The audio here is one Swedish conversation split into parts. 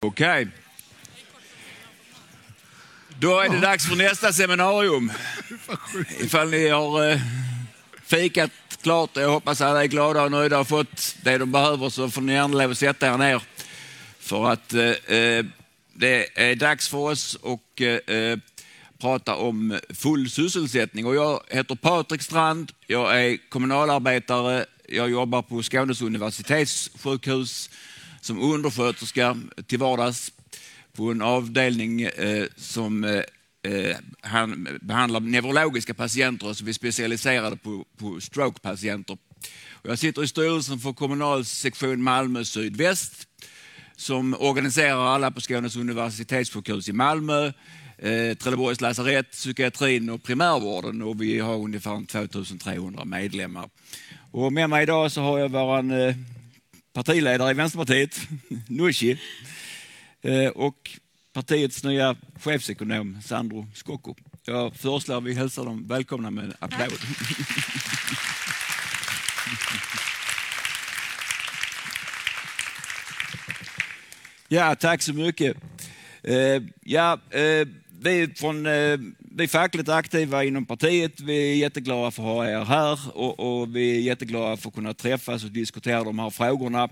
Okej. Då är det dags för nästa seminarium. Ifall ni har eh, fikat klart, jag hoppas alla är glada och nöjda och fått det de behöver så får ni gärna lov att sätta er ner. För att eh, eh det är dags för oss att eh, eh, prata om full sysselsättning. Och jag heter Patrik Strand, jag är kommunalarbetare, jag jobbar på Skånes universitetssjukhus som undersköterska till vardags på en avdelning eh, som eh, eh han behandlar neurologiska patienter, så vi är specialiserade på, på strokepatienter. Jag sitter i styrelsen för kommunalsektion Malmö sydväst som organiserar alla på Skånes universitetssjukhus i Malmö, eh, Trelleborgs lasarett, psykiatrin och primärvården och vi har ungefär 2300 medlemmar. Och med mig idag så har jag vår eh, partiledare i Vänsterpartiet, Nooshi, eh, och partiets nya chefsekonom Sandro Scocco. Jag föreslår att vi hälsar dem välkomna med en applåd. Ja, tack så mycket. Uh, ja, uh, vi, från, eh, vi är fackligt aktiva inom partiet, vi är jätteglada för att ha er här och, och vi är jätteglada för att kunna träffas och diskutera de här frågorna.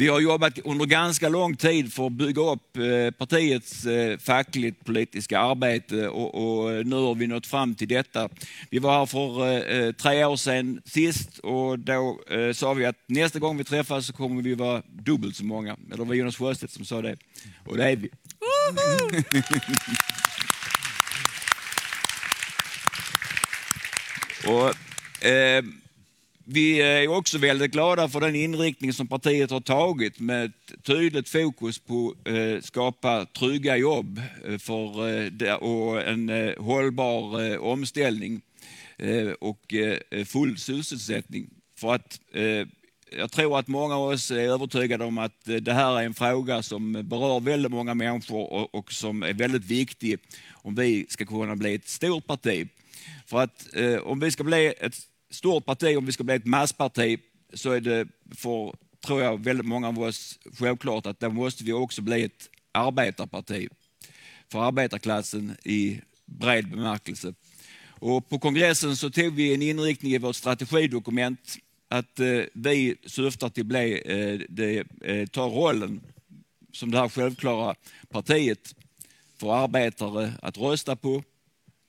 Vi har jobbat under ganska lång tid för att bygga upp eh, partiets eh, fackligt politiska arbete och, och nu har vi nått fram till detta. Vi var här för eh, tre år sedan sist och då sa vi att nästa gång vi träffas så kommer vi vara dubbelt så många. Eller det var Jonas Sjöstedt som sa det. Och det är vi. och, eh, vi är också väldigt glada för den inriktning som partiet har tagit med ett tydligt fokus på att skapa trygga jobb eh, för, eh, och en hållbar omställning och full sysselsättning. För att jag tror att många av oss är övertygade om att det här är en fråga som berör väldigt många människor och som är väldigt viktig om vi ska kunna bli ett stort parti. För att om vi ska bli ett stort parti, om vi ska bli ett massparti, så är det för, tror jag, väldigt många av oss självklart att då måste vi också bli ett arbetarparti för arbetarklassen i bred bemärkelse. Och på kongressen så tog vi en inriktning i vårt strategidokument att eh, vi syftar till att bli, eh, det, eh, ta rollen som det här självklara partiet för arbetare att rösta på,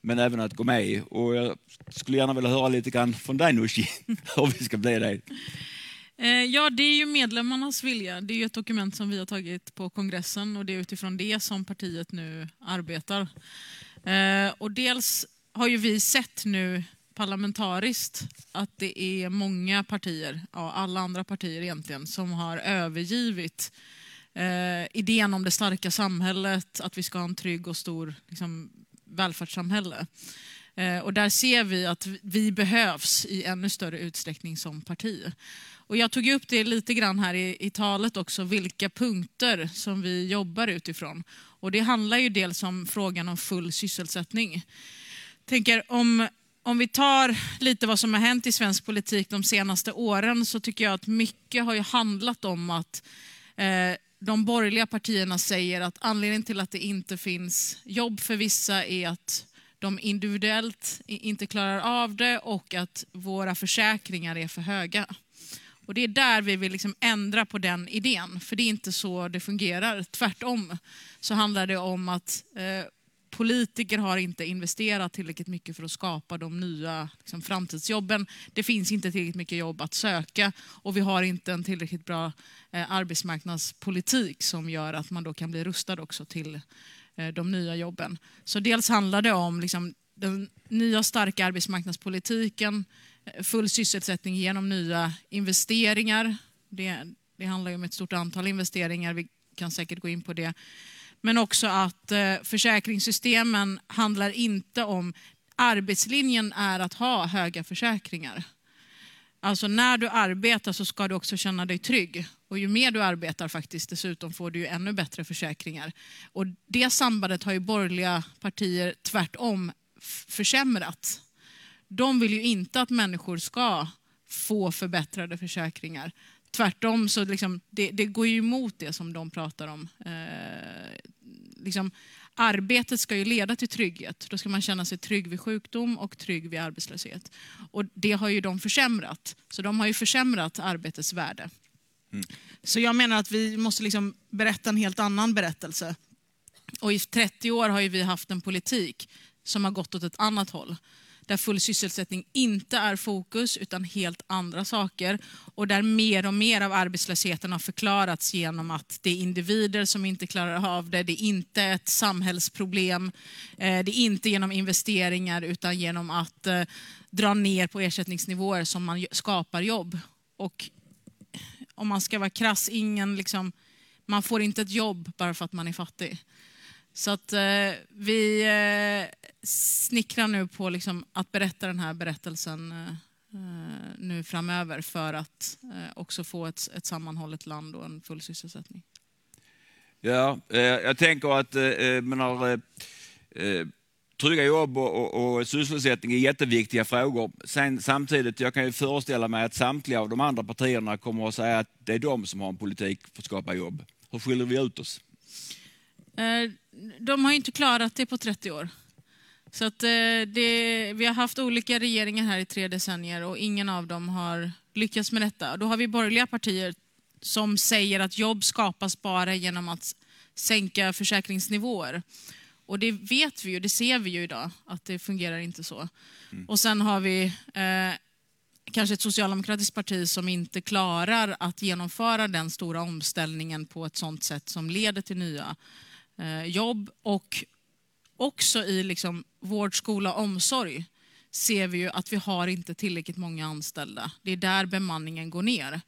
men även att gå med i. Och jag skulle gärna vilja höra lite grann från dig Nooshi, hur vi ska bli det. Eh, ja, det är ju medlemmarnas vilja. Det är ju ett dokument som vi har tagit på kongressen och det är utifrån det som partiet nu arbetar. Eh, och dels har ju vi sett nu parlamentariskt att det är många partier, ja, alla andra partier egentligen, som har övergivit eh, idén om det starka samhället, att vi ska ha en trygg och stor liksom, välfärdssamhälle. Eh, och där ser vi att vi behövs i ännu större utsträckning som parti. Och jag tog upp det lite grann här i, i talet också, vilka punkter som vi jobbar utifrån. Och det handlar ju dels om frågan om full sysselsättning. Tänker om, om vi tar lite vad som har hänt i svensk politik de senaste åren så tycker jag att mycket har ju handlat om att eh, de borgerliga partierna säger att anledningen till att det inte finns jobb för vissa är att de individuellt inte klarar av det och att våra försäkringar är för höga. Och Det är där vi vill liksom ändra på den idén, för det är inte så det fungerar. Tvärtom så handlar det om att eh, politiker har inte investerat tillräckligt mycket för att skapa de nya liksom, framtidsjobben. Det finns inte tillräckligt mycket jobb att söka och vi har inte en tillräckligt bra eh, arbetsmarknadspolitik som gör att man då kan bli rustad också till eh, de nya jobben. Så dels handlar det om liksom, den nya starka arbetsmarknadspolitiken, eh, full sysselsättning genom nya investeringar. Det, det handlar ju om ett stort antal investeringar, vi kan säkert gå in på det. Men också att eh, försäkringssystemen handlar inte om... Arbetslinjen är att ha höga försäkringar. Alltså när du arbetar så ska du också känna dig trygg. Och ju mer du arbetar faktiskt dessutom får du ju ännu bättre försäkringar. Och det sambandet har ju borgerliga partier tvärtom försämrat. De vill ju inte att människor ska få förbättrade försäkringar tvärtom så liksom, det, det, går ju emot det som de pratar om. Eh, liksom, arbetet ska ju leda till trygghet. Då ska man känna sig trygg vid sjukdom och trygg vid arbetslöshet. Och det har ju de försämrat. Så de har ju försämrat arbetets värde. Mm. Så jag menar att vi måste liksom berätta en helt annan berättelse. Och i 30 år har vi haft en politik som har gått åt ett annat håll där full sysselsättning inte är fokus utan helt andra saker och där mer och mer av arbetslösheten har förklarats genom att det är individer som inte klarar av det, det är inte ett samhällsproblem, eh, det är inte genom investeringar utan genom att eh, dra ner på ersättningsnivåer som man skapar jobb. Och om man ska vara krass, ingen liksom, man får inte ett jobb bara för att man är fattig. Så att eh, vi eh, snickrar nu på liksom, att berätta den här berättelsen eh, eh nu framöver för att eh, också få ett, ett sammanhållet land och en full sysselsättning. Ja, eh, jag tänker att menar, trygga jobb och, och, och, sysselsättning är jätteviktiga frågor. Sen, samtidigt, jag kan ju föreställa mig att samtliga av de andra partierna kommer att säga att det är de som har en politik för att skapa jobb. Hur skiljer vi ut oss? De har inte klarat det på 30 år. Så att, eh, det, vi har haft olika regeringar här i tre decennier och ingen av dem har lyckats med detta. Då har vi borgerliga partier som säger att jobb skapas bara genom att sänka försäkringsnivåer. Och det vet vi ju, det ser vi ju idag, att det fungerar inte så. Mm. Och sen har vi eh, kanske ett socialdemokratiskt parti som inte klarar att genomföra den stora omställningen på ett sådant sätt som leder till nya jobb och också i liksom vård, skola och omsorg ser vi ju att vi har inte tillräckligt många anställda. Det är där bemanningen går ner.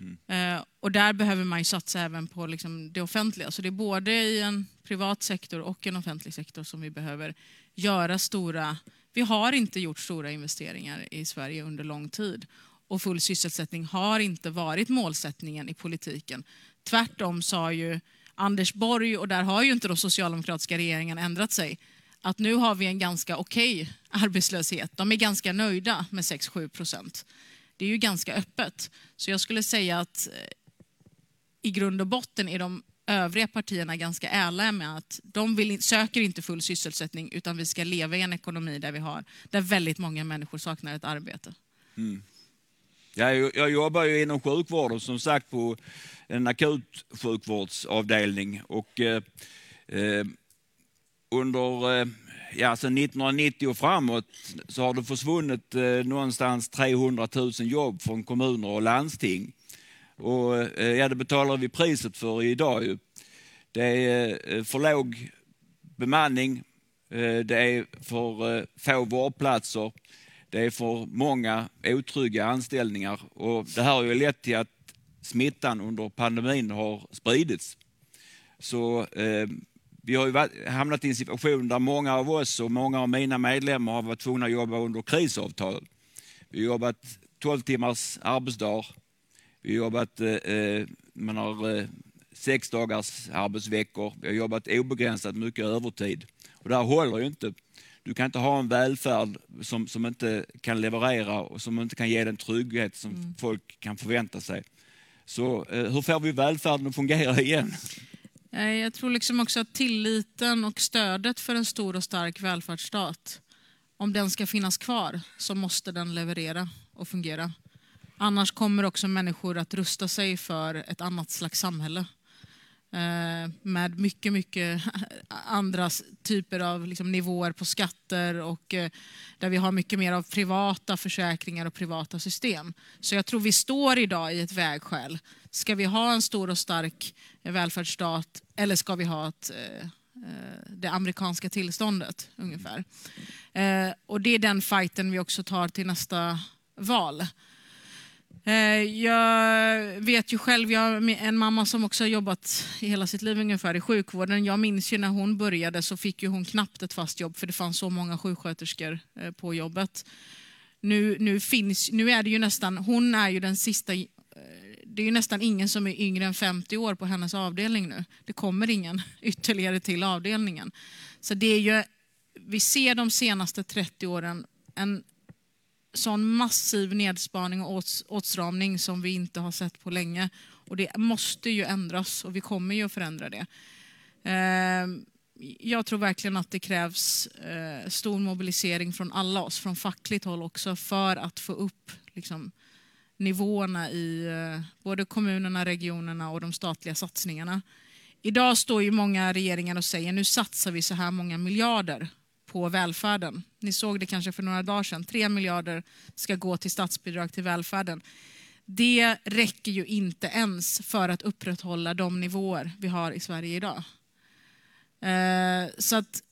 Mm. Eh, och där behöver man ju satsa även på liksom det offentliga. Så det är både i en privat sektor och en offentlig sektor som vi behöver göra stora... Vi har inte gjort stora investeringar i Sverige under lång tid. Och full sysselsättning har inte varit målsättningen i politiken. Tvärtom sa ju Anders Borg, och där har ju inte de socialdemokratiska regeringen ändrat sig, att nu har vi en ganska okej okay arbetslöshet. De är ganska nöjda med 6-7 procent. Det är ju ganska öppet. Så jag skulle säga att eh, i grund och botten är de övriga partierna ganska ärliga med att de vill, söker inte full sysselsättning utan vi ska leva i en ekonomi där, vi har, där väldigt många människor saknar ett arbete. Mm. Jag, jag jobbar ju inom sjukvården som sagt på en akutsjukvårdsavdelning och eh, eh under eh, ja, sedan 1990 och framåt så har det försvunnit eh, någonstans 300 000 jobb från kommuner och landsting. Och, eh, ja, det betalar vi priset för idag. Ju. Det är eh, för låg bemanning, eh, det är för eh, få vårdplatser, det är för många otrygga anställningar och det här har ju lett till att smittan under pandemin har spridits. Så eh, vi har ju hamnat i en situation där många av oss och många av mina medlemmar har varit tvungna att jobba under krisavtal. Vi har jobbat 12 timmars arbetsdag. Vi har jobbat eh, eh, man har, eh, sex dagars arbetsveckor. Vi har jobbat obegränsat mycket övertid. Och det här håller ju inte. Du kan inte ha en välfärd som, som inte kan leverera och som inte kan ge den trygghet som mm. folk kan förvänta sig. Så eh, hur får vi välfärden att fungera igen? Eh, jag tror liksom också att tilliten och stödet för en stor och stark välfärdsstat, om den ska finnas kvar så måste den leverera och fungera. Annars kommer också människor att rusta sig för ett annat slags samhälle. Eh, med mycket, mycket andra typer av liksom nivåer på skatter och eh, där vi har mycket mer av privata försäkringar och privata system. Så jag tror vi står idag i ett vägskäl. Ska vi ha en stor och stark välfärdsstat eller ska vi ha ett, eh, det amerikanska tillståndet ungefär? Och det är den fighten vi också tar till nästa val. Eh, jag vet ju själv, jag har en mamma som också har jobbat i hela sitt liv ungefär i sjukvården. Jag minns ju när hon började så fick ju hon knappt ett fast jobb för det fanns så många sjuksköterskor eh, på jobbet. Nu, nu, finns, nu är det ju nästan, hon är ju den sista, eh, det är ju nästan ingen som är yngre än 50 år på hennes avdelning nu. Det kommer ingen ytterligare till avdelningen. Så det är ju, vi ser de senaste 30 åren en sån massiv nedspaning och åtstramning som vi inte har sett på länge. Och det måste ju ändras och vi kommer ju att förändra det. Ehm, jag tror verkligen att det krävs eh, stor mobilisering från alla oss, från fackligt håll också, för att få upp liksom, nivåerna i eh, både kommunerna, regionerna och de statliga satsningarna. Idag står ju många regeringar och säger nu satsar vi så här många miljarder på välfärden. Ni såg det kanske för några dagar sedan. Tre miljarder ska gå till statsbidrag till välfärden. Det räcker ju inte ens för att upprätthålla de nivåer vi har i Sverige idag. Eh, så att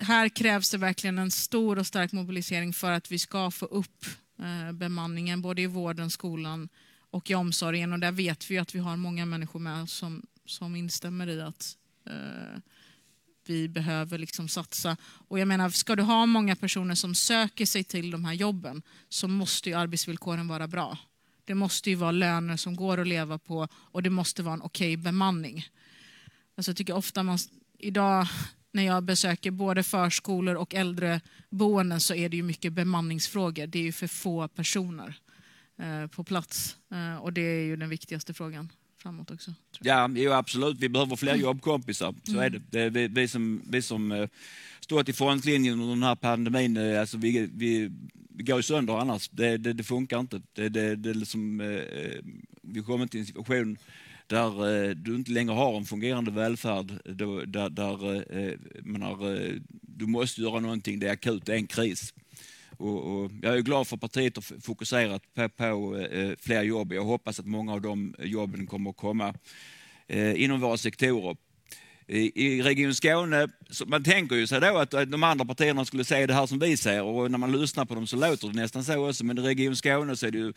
här krävs det verkligen en stor och stark mobilisering för att vi ska få upp eh, bemanningen både i vården, skolan och i omsorgen. Och där vet vi att vi har många människor med som, som instämmer i att eh, vi behöver liksom satsa. Och jag menar, ska du ha många personer som söker sig till de här jobben så måste ju arbetsvillkoren vara bra. Det måste ju vara löner som går att leva på och det måste vara en okej okay bemanning. Alltså jag tycker ofta man, idag när jag besöker både förskolor och äldreboenden så är det ju mycket bemanningsfrågor. Det är ju för få personer eh, på plats eh, och det är ju den viktigaste frågan framåt också. Ja, jo, absolut. Vi behöver fler mm. jobbkompisar. Så mm. är det. det är vi, vi, som, vi som uh, stått i frontlinjen under den här pandemin, uh, alltså vi, vi, vi går sönder annars. Det, det, det funkar inte. Det, det, det liksom, uh, vi kommer till en situation där du inte längre har en fungerande välfärd. Där, där, menar, du måste göra någonting, det är akut, det är en kris. Och, och jag är glad för att partiet har fokuserat på, på eh, fler jobb. Jag hoppas att många av de jobben kommer att komma eh, inom våra sektorer. I Region Skåne, man tänker ju sig då att de andra partierna skulle säga det här som vi ser och när man lyssnar på dem så låter det nästan så också. Men i Region Skåne så är det ju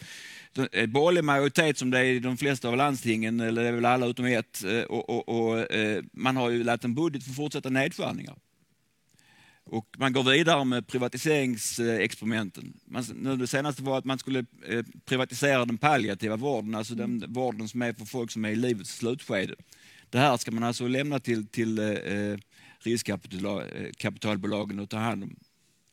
en eh, borgerlig majoritet som det är i de flesta av landstingen, eller det är väl alla utom ett. Eh, och, och, och eh, man har ju lagt en budget för fortsatta nedskärningar. Och man går vidare med privatiseringsexperimenten. Man, det senaste var att man skulle eh, privatisera den palliativa vården, alltså den mm. vården som är för folk som är i livets slutskede. Det här ska man alltså lämna till, till eh, riskkapitalbolagen att ta hand om.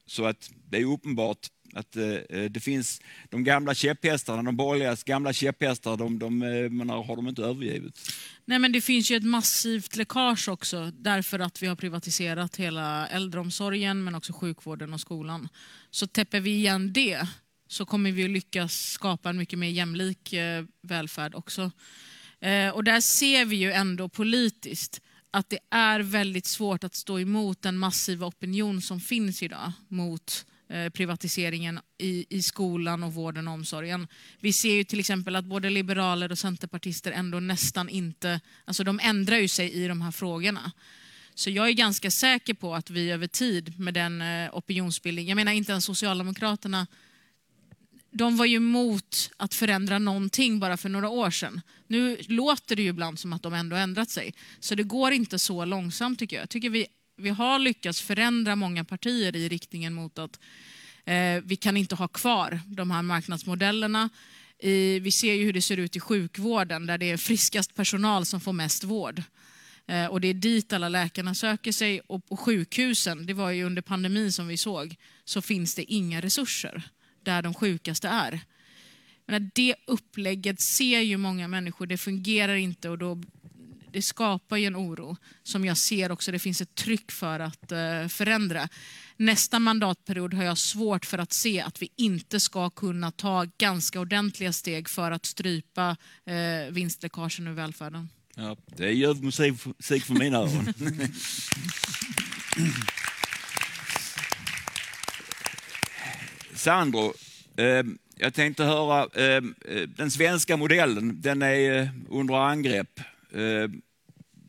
Så att det är uppenbart att eh, det finns de gamla käpphästarna, de borgerligas gamla käpphästar, de, de, eh, menar, har de inte övergivit. Nej men det finns ju ett massivt läckage också därför att vi har privatiserat hela äldreomsorgen men också sjukvården och skolan. Så täpper vi igen det så kommer vi lyckas skapa en mycket mer jämlik eh, välfärd också. Och där ser vi ju ändå politiskt att det är väldigt svårt att stå emot den massiva opinion som finns idag mot Eh, privatiseringen i, i skolan och vården och omsorgen. Vi ser ju till exempel att både liberaler och centerpartister ändå nästan inte, alltså de ändrar ju sig i de här frågorna. Så jag är ganska säker på att vi över tid med den opinionsbildningen, opinionsbildning, jag menar inte ens Socialdemokraterna, de var ju emot att förändra någonting bara för några år sedan. Nu låter det ju ibland som att de ändå ändrat sig. Så det går inte så långsamt tycker jag. Jag tycker vi vi har lyckats förändra många partier i riktningen mot att eh, vi kan inte ha kvar de här marknadsmodellerna. I, vi ser ju hur det ser ut i sjukvården där det är friskast personal som får mest vård. Eh, och det är dit alla läkarna söker sig. Och på sjukhusen, det var ju under pandemin som vi såg, så finns det inga resurser där de sjukaste är. Men det upplägget ser ju många människor, det fungerar inte och då det skapar ju en oro som jag ser också det finns ett tryck för att eh, förändra. Nästa mandatperiod har jag svårt för att se att vi inte ska kunna ta ganska ordentliga steg för att strypa eh, vinstläckagen ur välfärden. Ja, det är ljuv musik för mina öron. Sandro, eh, jag tänkte höra, eh, eh den svenska modellen, den är eh, under angrepp. Eh,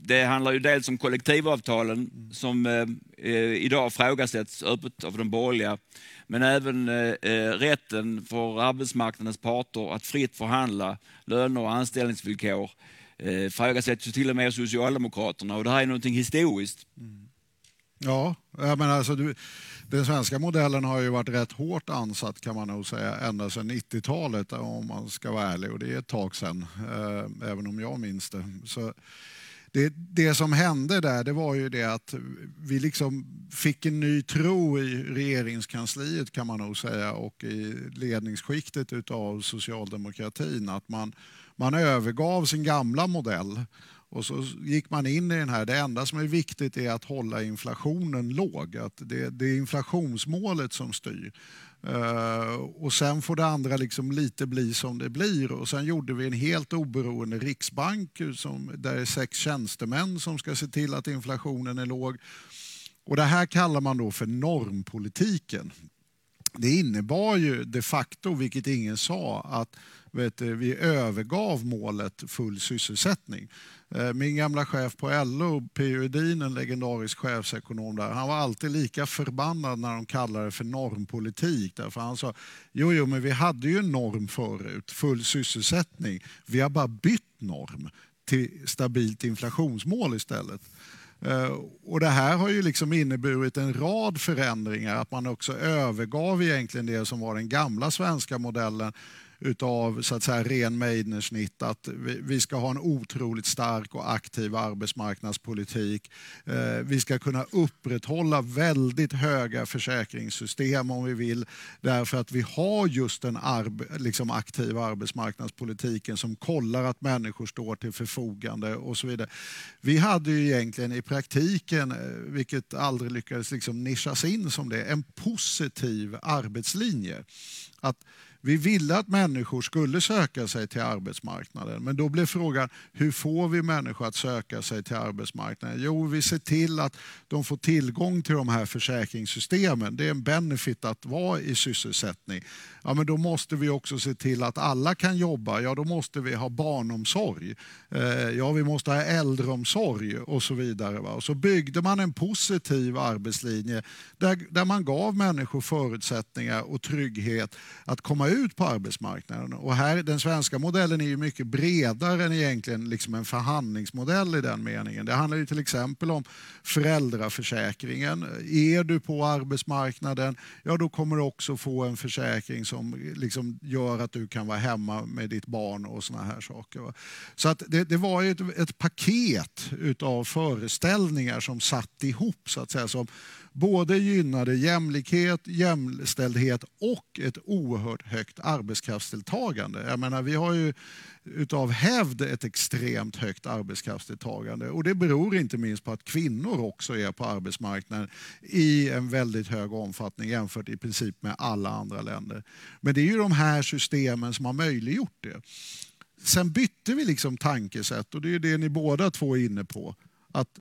det handlar ju dels om kollektivavtalen som eh, eh, idag ifrågasätts öppet av de borgerliga, men även rätten för arbetsmarknadens parter att fritt förhandla löner och anställningsvillkor ifrågasätts ju till och med av Socialdemokraterna och det här är någonting historiskt. Mm. Ja, men alltså, du, den svenska modellen har ju varit rätt hårt ansatt kan man nog säga ända sedan 90-talet om man ska vara ärlig och det är ett tag sedan, eh, även om jag minns det. Så det, det som hände där det var ju det att vi liksom fick en ny tro i regeringskansliet kan man nog säga och i ledningsskiktet av socialdemokratin att man, man övergav sin gamla modell och så gick man in i den här. Det enda som är viktigt är att hålla inflationen låg. Att det, det är inflationsmålet som styr. Uh, och sen får det andra liksom lite bli som det blir. Och sen gjorde vi en helt oberoende riksbank eh, som, där det är sex tjänstemän som ska se till att inflationen är låg. Och det här kallar man då för normpolitiken. Det innebar ju de facto, vilket ingen sa, att vet vi övergav målet full sysselsättning. Eh, min gamla chef på LO, P.O. Edin, en legendarisk chefsekonom där, han var alltid lika förbannad när de kallade det för normpolitik. Därför han sa, jo, jo, men vi hade ju en norm förut, full sysselsättning. Vi har bara bytt norm till stabilt inflationsmål istället. Eh, och det här har ju liksom inneburit en rad förändringar, att man också övergav egentligen det som var den gamla svenska modellen utav så att säga, ren Meidnersnitt att vi ska ha en otroligt stark och aktiv arbetsmarknadspolitik. Eh, vi ska kunna upprätthålla väldigt höga försäkringssystem om vi vill därför att vi har just den liksom aktiva arbetsmarknadspolitiken som kollar att människor står till förfogande och så vidare. Vi hade ju egentligen i praktiken, eh, vilket aldrig lyckades liksom nischas in som det, en positiv arbetslinje. Att vi ville att människor skulle söka sig till arbetsmarknaden men då blev frågan hur får vi människor att söka sig till arbetsmarknaden? Jo, vi ser till att de får tillgång till de här försäkringssystemen. Det är en benefit att vara i sysselsättning. Ja, men då måste vi också se till att alla kan jobba. Ja, då måste vi ha barnomsorg. Eh, ja, vi måste ha äldreomsorg och så vidare. Och så byggde man en positiv arbetslinje där, där man gav människor förutsättningar och trygghet att komma ut på arbetsmarknaden. Och här, den svenska modellen är ju mycket bredare än egentligen liksom en förhandlingsmodell i den meningen. Det handlar ju till exempel om föräldraförsäkringen. Är du på arbetsmarknaden, ja då kommer du också få en försäkring som liksom gör att du kan vara hemma med ditt barn och såna här saker. Så att det, det var ett, ett paket av föreställningar som satt ihop så att säga som både gynnade jämlikhet, jämställdhet och ett oerhört högt arbetskraftsdeltagande. Jag menar, vi har ju utav hävd ett extremt högt arbetskraftsdeltagande och det beror inte minst på att kvinnor också är på arbetsmarknaden i en väldigt hög omfattning jämfört i princip med alla andra länder. Men det är ju de här systemen som har möjliggjort det. Sen bytte vi liksom tankesätt och det är det ni båda två är inne på. Att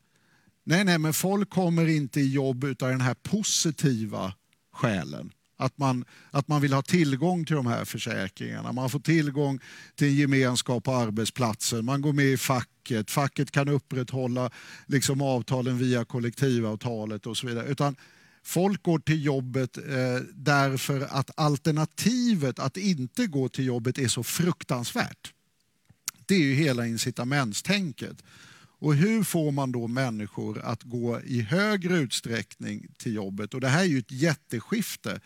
Nej, nej, men folk kommer inte i jobb av den här positiva skälen. Att man, att man vill ha tillgång till de här försäkringarna. Man får tillgång till en gemenskap på arbetsplatsen. Man går med i facket. Facket kan upprätthålla liksom avtalen via kollektivavtalet och så vidare. Utan folk går till jobbet eh, därför att alternativet att inte gå till jobbet är så fruktansvärt. Det är ju hela incitamentstänket. Och hur får man då människor att gå i högre utsträckning till jobbet? Och det här är ju ett jätteskifte.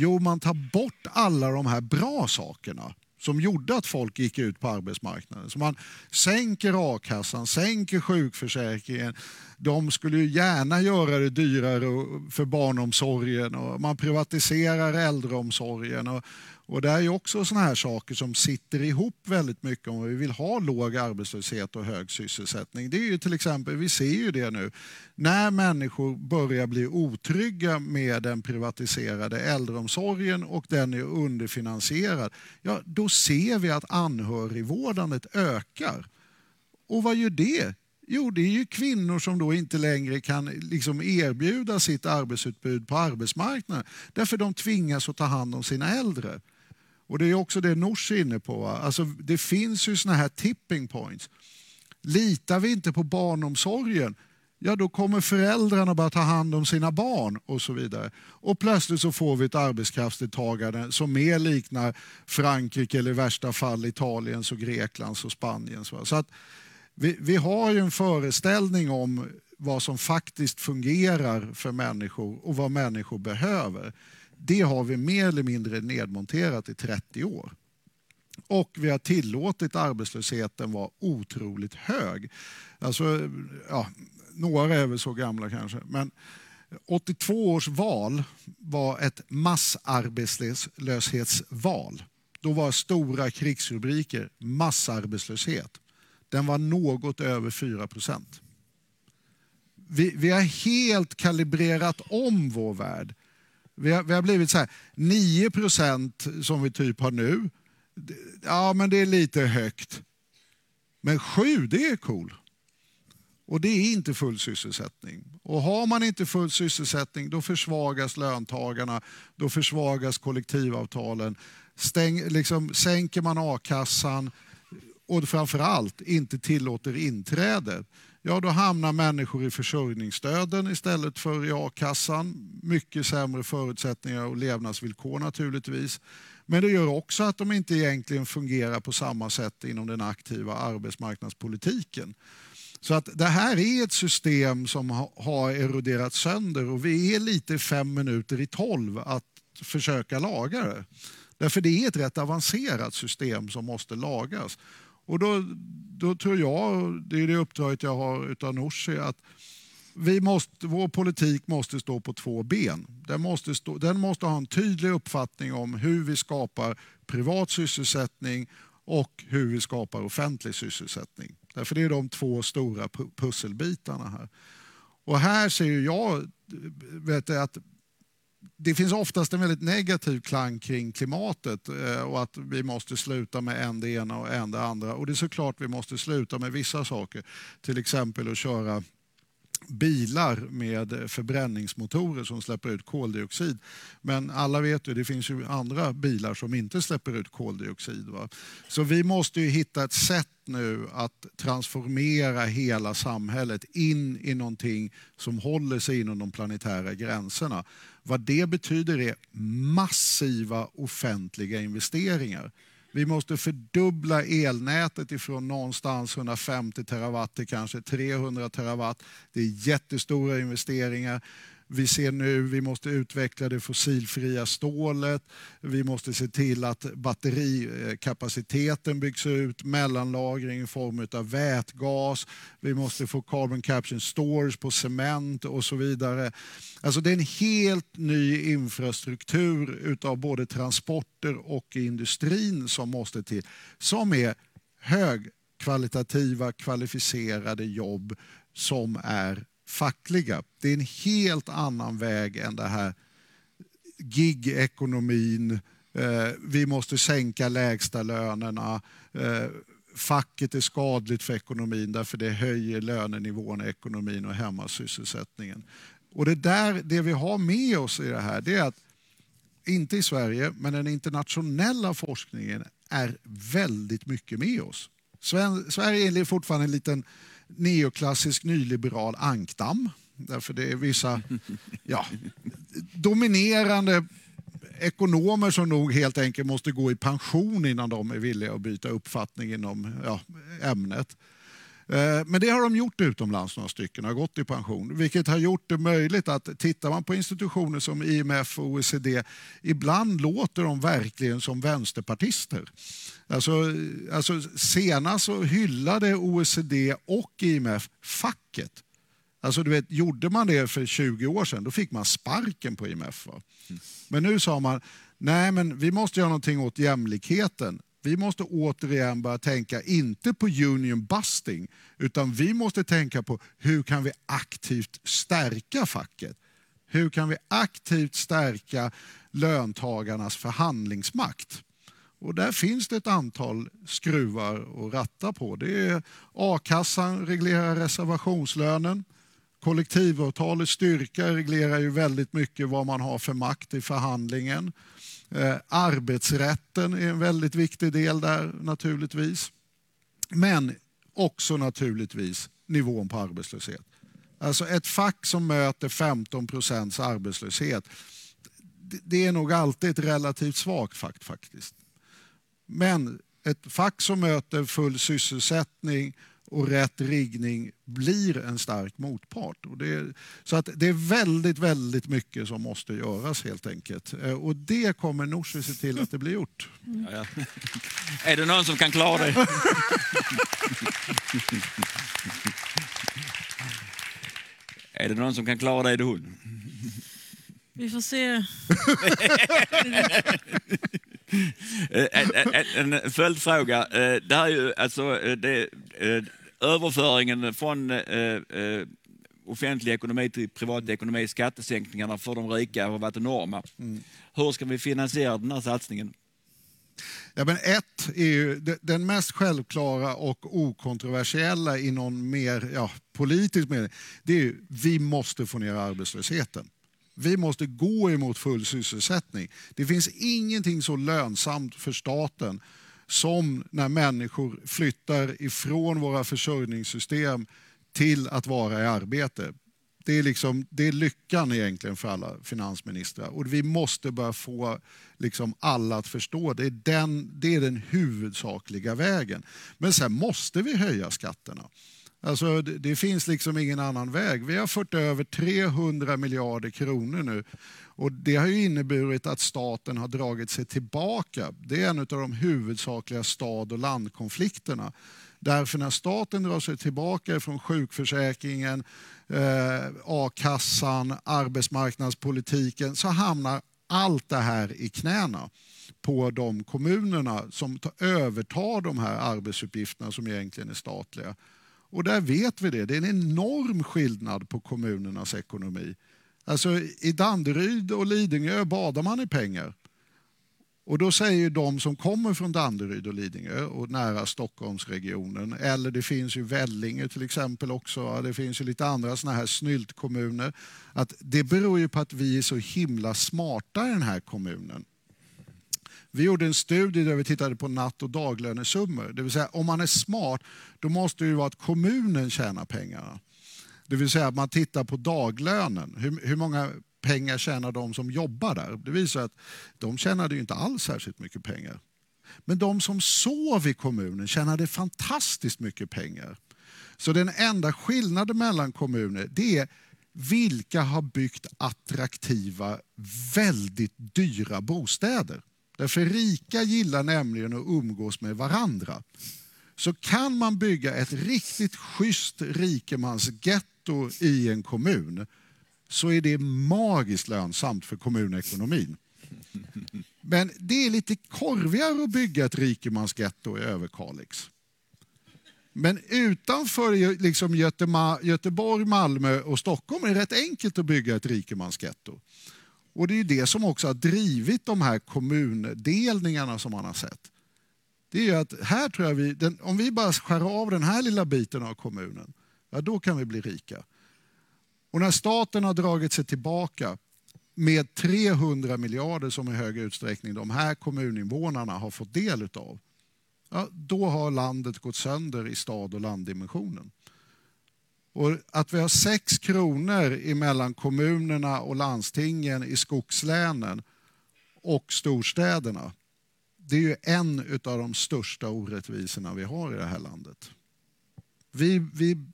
Jo, man tar bort alla de här bra sakerna som gjorde att folk gick ut på arbetsmarknaden. Så man sänker a-kassan, sänker sjukförsäkringen. De skulle ju gärna göra det dyrare för barnomsorgen och man privatiserar äldreomsorgen. Och, och det är ju också såna här saker som sitter ihop väldigt mycket om vi vill ha låg arbetslöshet och hög sysselsättning. Det är ju till exempel, vi ser ju det nu, när människor börjar bli otrygga med den privatiserade äldreomsorgen och den är underfinansierad, ja då ser vi att anhörigvårdandet ökar. Och vad gör det? Jo, det är ju kvinnor som då inte längre kan liksom erbjuda sitt arbetsutbud på arbetsmarknaden därför de tvingas att ta hand om sina äldre. Och det är också det Nooshi är inne på. Alltså, det finns ju såna här tipping points. Litar vi inte på barnomsorgen, ja då kommer föräldrarna börja ta hand om sina barn och så vidare. Och plötsligt så får vi ett arbetskraftsdeltagande som mer liknar Frankrike eller i värsta fall Italiens och Greklands och Spaniens. Så att vi, vi har ju en föreställning om vad som faktiskt fungerar för människor och vad människor behöver det har vi mer eller mindre nedmonterat i 30 år. Och vi har tillåtit arbetslösheten vara otroligt hög. Alltså, ja, några är väl så gamla kanske. Men 82 års val var ett massarbetslöshetsval. Då var stora krigsrubriker massarbetslöshet. Den var något över 4 procent. Vi, vi har helt kalibrerat om vår värld. Vi har, vi har blivit så här, 9 procent som vi typ har nu. Ja, men det är lite högt. Men 7, det är cool. Och det är inte full sysselsättning. Och har man inte full sysselsättning då försvagas löntagarna, då försvagas kollektivavtalen. Stäng, liksom, sänker man a-kassan och framförallt inte tillåter inträde, ja då hamnar människor i försörjningsstöden istället för i a-kassan. Mycket sämre förutsättningar och levnadsvillkor naturligtvis. Men det gör också att de inte egentligen fungerar på samma sätt inom den aktiva arbetsmarknadspolitiken. Så att det här är ett system som har eroderat sönder och vi är lite fem minuter i tolv att försöka laga det. Därför det är ett rätt avancerat system som måste lagas. Och då, då tror jag, det är det uppdraget jag har utav Nooshi, att vi måste, vår politik måste stå på två ben. Den måste, stå, den måste ha en tydlig uppfattning om hur vi skapar privat sysselsättning och hur vi skapar offentlig sysselsättning. Därför det är de två stora pusselbitarna här. Och här ser jag vet att det finns oftast en väldigt negativ klang kring klimatet eh, och att vi måste sluta med en det ena och en det andra. Och det är såklart vi måste sluta med vissa saker. Till exempel att köra bilar med förbränningsmotorer som släpper ut koldioxid. Men alla vet ju, det finns ju andra bilar som inte släpper ut koldioxid. Va? Så vi måste ju hitta ett sätt nu att transformera hela samhället in i någonting som håller sig inom de planetära gränserna. Vad det betyder är massiva offentliga investeringar. Vi måste fördubbla elnätet ifrån någonstans 150 terawatt till kanske 300 terawatt. Det är jättestora investeringar. Vi ser nu vi måste utveckla det fossilfria stålet. Vi måste se till att batterikapaciteten byggs ut, mellanlagring i form av vätgas. Vi måste få carbon capture storage på cement och så vidare. Alltså det är en helt ny infrastruktur utav både transporter och industrin som måste till. Som är högkvalitativa, kvalificerade jobb som är fackliga. Det är en helt annan väg än det här gig-ekonomin. Eh, vi måste sänka lägsta lönerna. Eh, facket är skadligt för ekonomin därför det höjer lönenivån i ekonomin och hämmar sysselsättningen. Och det, där, det vi har med oss i det här det är att, inte i Sverige, men den internationella forskningen är väldigt mycket med oss. Sverige är fortfarande en liten neoklassisk nyliberal ankdamm. Därför det är vissa ja, dominerande ekonomer som nog helt enkelt måste gå i pension innan de är villiga att byta uppfattning inom ja, ämnet. Eh, men det har de gjort utomlands, några stycken, har gått i pension. Vilket har gjort det möjligt att, tittar man på institutioner som IMF och OECD, ibland låter de verkligen som vänsterpartister. Alltså, alltså senast så hyllade OECD och IMF facket. Alltså du vet, gjorde man det för 20 år sedan, då fick man sparken på IMF. Va? Men nu sa man, nej men vi måste göra någonting åt jämlikheten. Vi måste återigen börja tänka, inte på union busting, utan vi måste tänka på hur kan vi aktivt stärka facket? Hur kan vi aktivt stärka löntagarnas förhandlingsmakt? Och där finns det ett antal skruvar att ratta på. Det är A-kassan reglerar reservationslönen. Kollektivavtalets styrka reglerar ju väldigt mycket vad man har för makt i förhandlingen. Eh, arbetsrätten är en väldigt viktig del där naturligtvis. Men också naturligtvis nivån på arbetslöshet. Alltså ett fack som möter 15 procents arbetslöshet, det är nog alltid ett relativt svagt fack faktiskt. Men ett fack som möter full sysselsättning och rätt riggning blir en stark motpart. Och det, är, så att det är väldigt, väldigt mycket som måste göras helt enkelt. Eh, och det kommer Nooshi se till att det blir gjort. Mm. Ja, ja. Är det någon som kan klara det? är det någon som kan klara det, är det hon. Vi får se. Eh, en, en, en följdfråga. Eh, det här är ju alltså eh, det, överföringen från offentlig ekonomi till privat ekonomi, skattesänkningarna för de rika har varit enorma. Mm. Hur ska vi finansiera den här satsningen? Ja, men ett är ju den mest självklara och okontroversiella i någon mer ja, politisk mening. Det är ju vi måste få ner arbetslösheten. Vi måste gå emot full sysselsättning. Det finns ingenting så lönsamt för staten som när människor flyttar ifrån våra försörjningssystem till att vara i arbete. Det är, liksom, det är lyckan egentligen för alla finansministrar. Och vi måste börja få liksom alla att förstå. Det är, den, det är den huvudsakliga vägen. Men sen måste vi höja skatterna. Alltså, det, det, finns liksom ingen annan väg. Vi har fört över 300 miljarder kronor nu. Och det har ju inneburit att staten har dragit sig tillbaka. Det är en av de huvudsakliga stad och landkonflikterna. Därför när staten drar sig tillbaka från sjukförsäkringen, eh, a-kassan, arbetsmarknadspolitiken så hamnar allt det här i knäna på de kommunerna som övertar de här arbetsuppgifterna som egentligen är statliga. Och där vet vi det, det är en enorm skillnad på kommunernas ekonomi. Alltså i Danderyd och Lidingö badar man i pengar. Och då säger de som kommer från Danderyd och Lidingö och nära Stockholmsregionen, eller det finns ju Vellinge till exempel också, det finns ju lite andra såna här snyltkommuner, att det beror ju på att vi är så himla smarta i den här kommunen. Vi gjorde en studie där vi tittade på natt och daglönesummor. Det vill säga om man är smart då måste det ju vara att kommunen tjänar pengarna. Det vill säga att man tittar på daglönen. Hur, hur många pengar tjänar de som jobbar där? Det visar att de tjänade ju inte alls särskilt mycket pengar. Men de som sov i kommunen tjänade fantastiskt mycket pengar. Så den enda skillnaden mellan kommuner det är vilka har byggt attraktiva, väldigt dyra bostäder. Därför rika gillar nämligen att umgås med varandra. Så kan man bygga ett riktigt schysst rikemansgetto i en kommun så är det magiskt lönsamt för kommunekonomin. Men det är lite korvigare att bygga ett rikemansgetto i Överkalix. Men utanför liksom Göteborg, Malmö och Stockholm är det rätt enkelt att bygga ett rikemansgetto. Och det är det som också har drivit de här kommundelningarna som man har sett. Det är att här tror jag vi, den, om vi bara skär av den här lilla biten av kommunen, ja, då kan vi bli rika. Och när staten har dragit sig tillbaka med 300 miljarder som i hög utsträckning de här kommuninvånarna har fått del av, ja, då har landet gått sönder i stad och landdimensionen. Och att vi har sex kronor mellan kommunerna och landstingen i skogslänen och storstäderna, det är ju en av de största orättvisorna vi har i det här landet. Vi, vi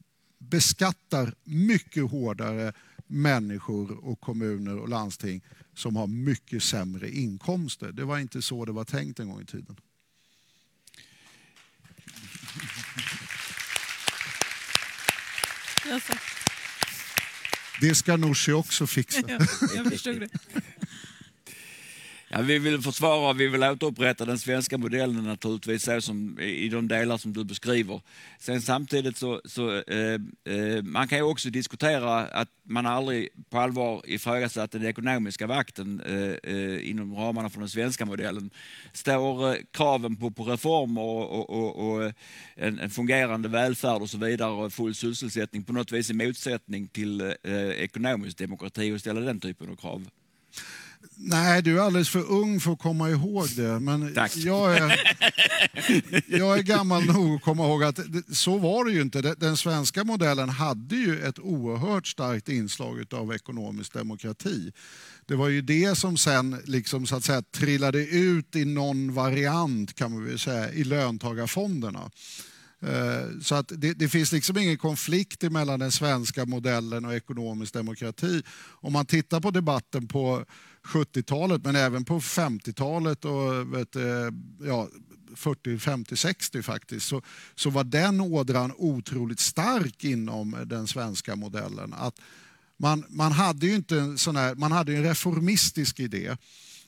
beskattar mycket hårdare människor och kommuner och landsting som har mycket sämre inkomster. Det var inte så det var tänkt en gång i tiden. Det ska Nooshi också fixa. Ja, jag förstod det. Ja, vi vill försvara, vi vill återupprätta den svenska modellen naturligtvis, så som, i de delar som du beskriver. Sen samtidigt så, så eh, eh, man kan ju också diskutera att man aldrig på allvar ifrågasatt den ekonomiska vakten eh, eh, inom ramarna för den svenska modellen. Står eh, kraven på, på reformer och, och, och eh, en, en, fungerande välfärd och så vidare och full sysselsättning på något vis i motsättning till eh, ekonomisk demokrati och ställa den typen av krav? Nej, du är alldeles för ung för att komma ihåg det. Men Tack. Jag, är, jag är gammal nog att komma ihåg att så var det ju inte. Den svenska modellen hade ju ett oerhört starkt inslag av ekonomisk demokrati. Det var ju det som sen liksom, så att säga, trillade ut i någon variant kan man väl säga, i löntagarfonderna. Eh, så att det, det, finns liksom ingen konflikt mellan den svenska modellen och ekonomisk demokrati. Om man tittar på debatten på 70-talet men även på 50-talet och vet, eh, ja, 40, 50, 60 faktiskt så, så var den ådran otroligt stark inom den svenska modellen. Att Man, man hade ju inte en sån här, man hade en reformistisk idé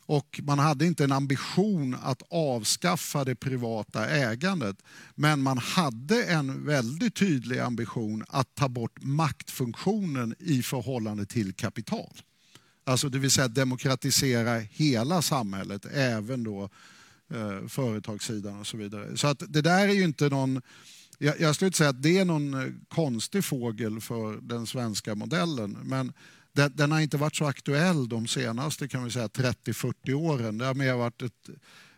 och man hade inte en ambition att avskaffa det privata ägandet. Men man hade en väldigt tydlig ambition att ta bort maktfunktionen i förhållande till kapital. Alltså det vill säga demokratisera hela samhället, även då eh, företagssidan och så vidare. Så att det där är ju inte någon... Jag, jag skulle inte säga att det är någon eh, konstig fågel för den svenska modellen. Men den, den har inte varit så aktuell de senaste kan vi säga 30-40 åren. Det har mer varit ett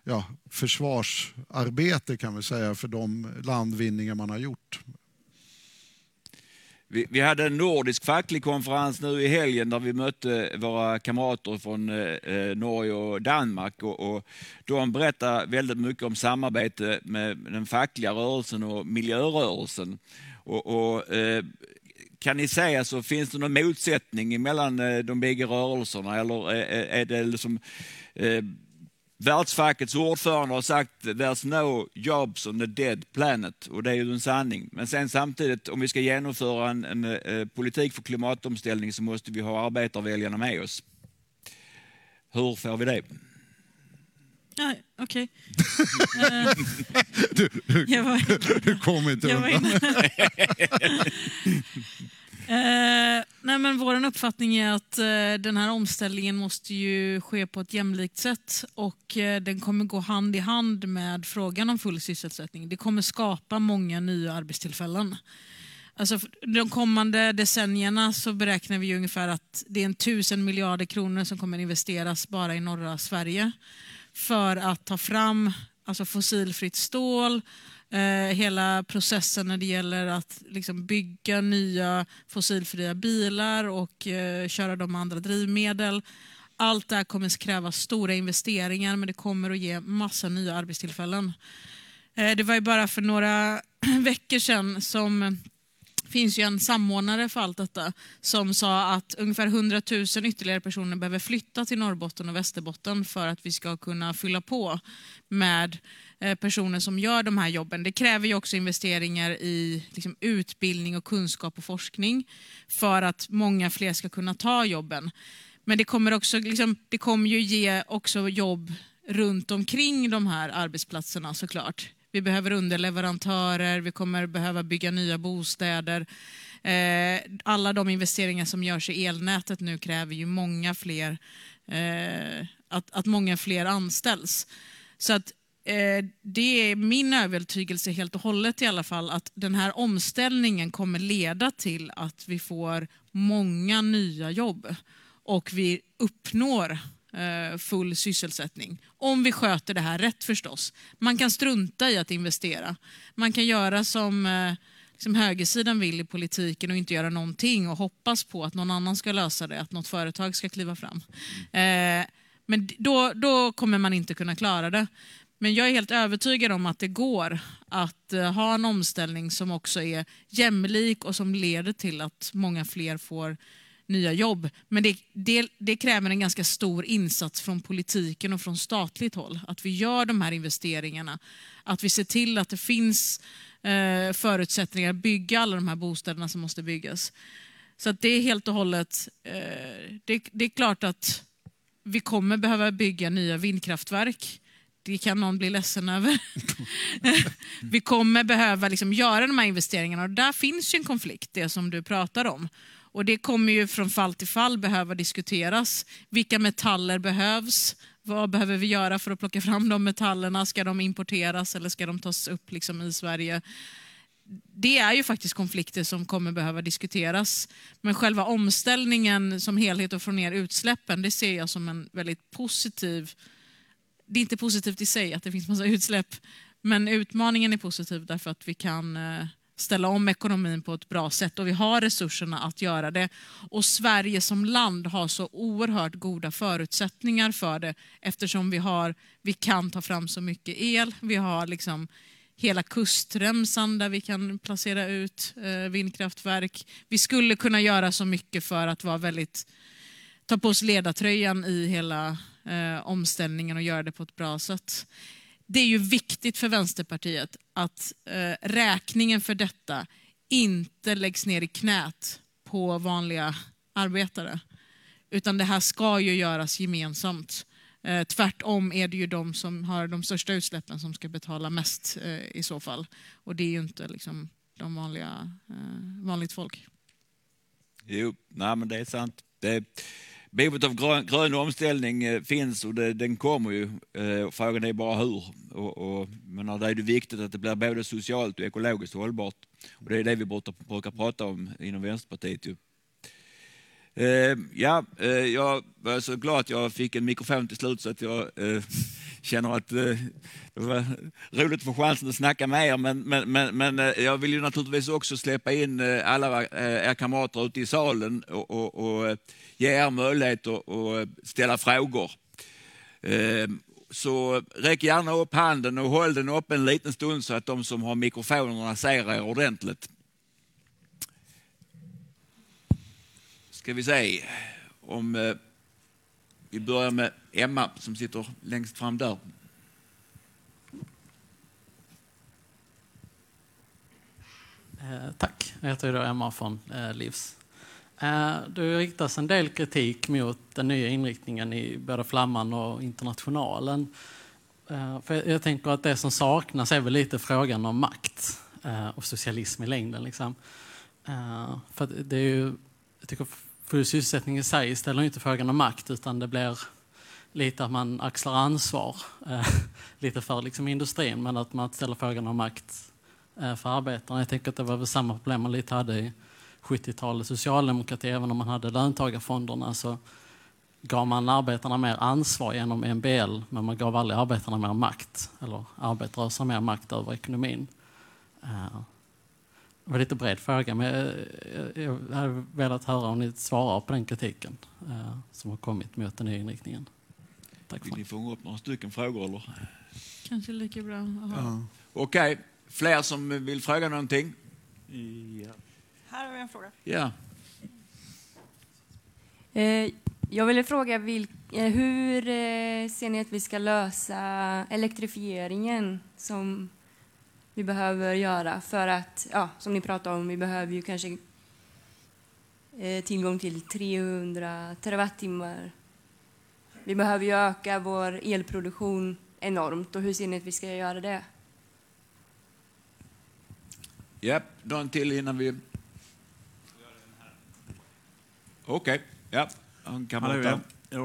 ja, försvarsarbete kan vi säga för de landvinningar man har gjort. Vi, vi, hade en nordisk facklig konferens nu i helgen där vi mötte våra kamrater från eh, eh Norge och Danmark. Och, och de berättade väldigt mycket om samarbete med den fackliga rörelsen och miljörörelsen. Och, och eh, kan ni säga så finns det någon motsättning mellan eh, de bägge rörelserna eller eh, eh, är det liksom eh, Världsfackets ordförande har sagt there's no jobs on the dead planet och det är ju en sanning. Men sen samtidigt om vi ska genomföra en, en, en eh, politik för klimatomställning så måste vi ha arbetarväljarna med oss. Hur får vi det? Ja, Okej. Okay. du, du, du kom inte undan. Eh, nej men vår uppfattning är att eh, den här omställningen måste ju ske på ett jämlikt sätt och eh, den kommer gå hand i hand med frågan om full sysselsättning. Det kommer skapa många nya arbetstillfällen. Alltså, de kommande decennierna så beräknar vi ungefär att det är en tusen miljarder kronor som kommer investeras bara i norra Sverige för att ta fram alltså fossilfritt stål, eh, hela processen när det gäller att liksom, bygga nya fossilfria bilar och eh, köra dem med andra drivmedel. Allt det här kommer kräva stora investeringar men det kommer att ge massa nya arbetstillfällen. Eh, det var ju bara för några veckor sedan som finns ju en samordnare för allt detta som sa att ungefär 100 000 ytterligare personer behöver flytta till Norrbotten och Västerbotten för att vi ska kunna fylla på med eh, Eh, personer som gör de här jobben. Det kräver ju också investeringar i liksom, utbildning och kunskap och forskning för att många fler ska kunna ta jobben. Men det kommer, också, liksom, det kommer ju ge också jobb runt omkring de här arbetsplatserna såklart. Vi behöver underleverantörer, vi kommer behöva bygga nya bostäder. Eh, alla de investeringar som görs i elnätet nu kräver ju många fler, eh, att, att många fler anställs. Så att det är min övertygelse helt och hållet i alla fall att den här omställningen kommer leda till att vi får många nya jobb och vi uppnår Eh, full sysselsättning. Om vi sköter det här rätt förstås. Man kan strunta i att investera. Man kan göra som, eh, som högersidan vill i politiken och inte göra någonting och hoppas på att någon annan ska lösa det, att något företag ska kliva fram. Eh, men då, då kommer man inte kunna klara det. Men jag är helt övertygad om att det går att eh, ha en omställning som också är jämlik och som leder till att många fler får nya jobb. Men det, det, det, kräver en ganska stor insats från politiken och från statligt håll. Att vi gör de här investeringarna. Att vi ser till att det finns eh, förutsättningar att bygga alla de här bostäderna som måste byggas. Så att det är helt och hållet, eh, det, det är klart att vi kommer behöva bygga nya vindkraftverk. Det kan någon bli ledsen över. vi kommer behöva liksom göra de här investeringarna och där finns ju en konflikt, det som du pratar om. Och det kommer ju från fall till fall behöva diskuteras. Vilka metaller behövs? Vad behöver vi göra för att plocka fram de metallerna? Ska de importeras eller ska de tas upp liksom i Sverige? Det är ju faktiskt konflikter som kommer behöva diskuteras. Men själva omställningen som helhet och få ner utsläppen, det ser jag som en väldigt positiv... Det är inte positivt i sig att det finns massa utsläpp, men utmaningen är positiv därför att vi kan eh, ställa om ekonomin på ett bra sätt och vi har resurserna att göra det. Och Sverige som land har så oerhört goda förutsättningar för det eftersom vi, har, vi kan ta fram så mycket el. Vi har liksom hela kustremsan där vi kan placera ut eh, vindkraftverk. Vi skulle kunna göra så mycket för att vara väldigt, ta på oss ledartröjan i hela eh, omställningen och göra det på ett bra sätt det är ju viktigt för Vänsterpartiet att eh, räkningen för detta inte läggs ner i knät på vanliga arbetare. Utan det här ska ju göras gemensamt. Eh, tvärtom är det ju de som har de största utsläppen som ska betala mest eh, i så fall. Och det är ju inte liksom de vanliga, eh, vanligt folk. Jo, nej, men det är sant. Det, behovet av grön, grön omställning eh, finns och det, den kommer ju. Eh, frågan är bara hur. Och, och, men det är det viktigt att det blir både socialt och ekologiskt hållbart. Och det är det vi brukar prata om inom Vänsterpartiet. Eh, ja, eh, jag var så glad att jag fick en mikrofon till slut så att jag eh, känner att eh, det var roligt att få chansen att snacka med er. Men, men, men, men eh, jag vill ju naturligtvis också släppa in eh, alla eh, er kamrater ute i salen och, och, och eh, ge er möjlighet att, att eh, ställa frågor. Ehm, så räck gärna upp handen och håll den uppe en liten stund så att de som har mikrofonerna ser er ordentligt. Ska vi se om eh, vi börjar med Emma som sitter längst fram där. Eh, tack, jag heter då Emma från eh, Livs. Eh, det riktas en del kritik mot den nya inriktningen i både Flamman och Internationalen. Eh, för jag, tänker att det som saknas är väl lite frågan om makt eh, och socialism i längden. Liksom. För det är ju, jag tycker full sysselsättning i sig ställer inte frågan om makt utan det blir lite att man axlar ansvar eh, lite för liksom industrin men att man ställer frågan om makt eh, för arbetarna. Jag tänker att det var väl samma problem man lite hade i 70-talets socialdemokrati. Även om man hade löntagarfonderna så gav man arbetarna mer ansvar genom MBL men man gav aldrig arbetarna mer makt eller arbetarrörelsen mer makt över ekonomin. Eh, var lite bred fråga, men jag, hade velat höra om ni svarar på den kritiken eh, som har kommit mot den nya inriktningen. Tack Vill ni fånga upp några stycken frågor? Eller? Kanske lika bra. Ja. Okej, okay. fler som vill fråga någonting? Ja. Här har vi en fråga. Ja. Eh, jag ville fråga eh, hur ser ni att vi ska lösa elektrifieringen som vi behöver göra för att, ja, som ni pratade om, vi behöver ju kanske eh, tillgång till 300 terawattimmar. Vi behöver ju öka vår elproduktion enormt och hur ser ni att vi ska göra det? Ja, någon till innan vi... Okej, okay. ja. Han kan Hallå,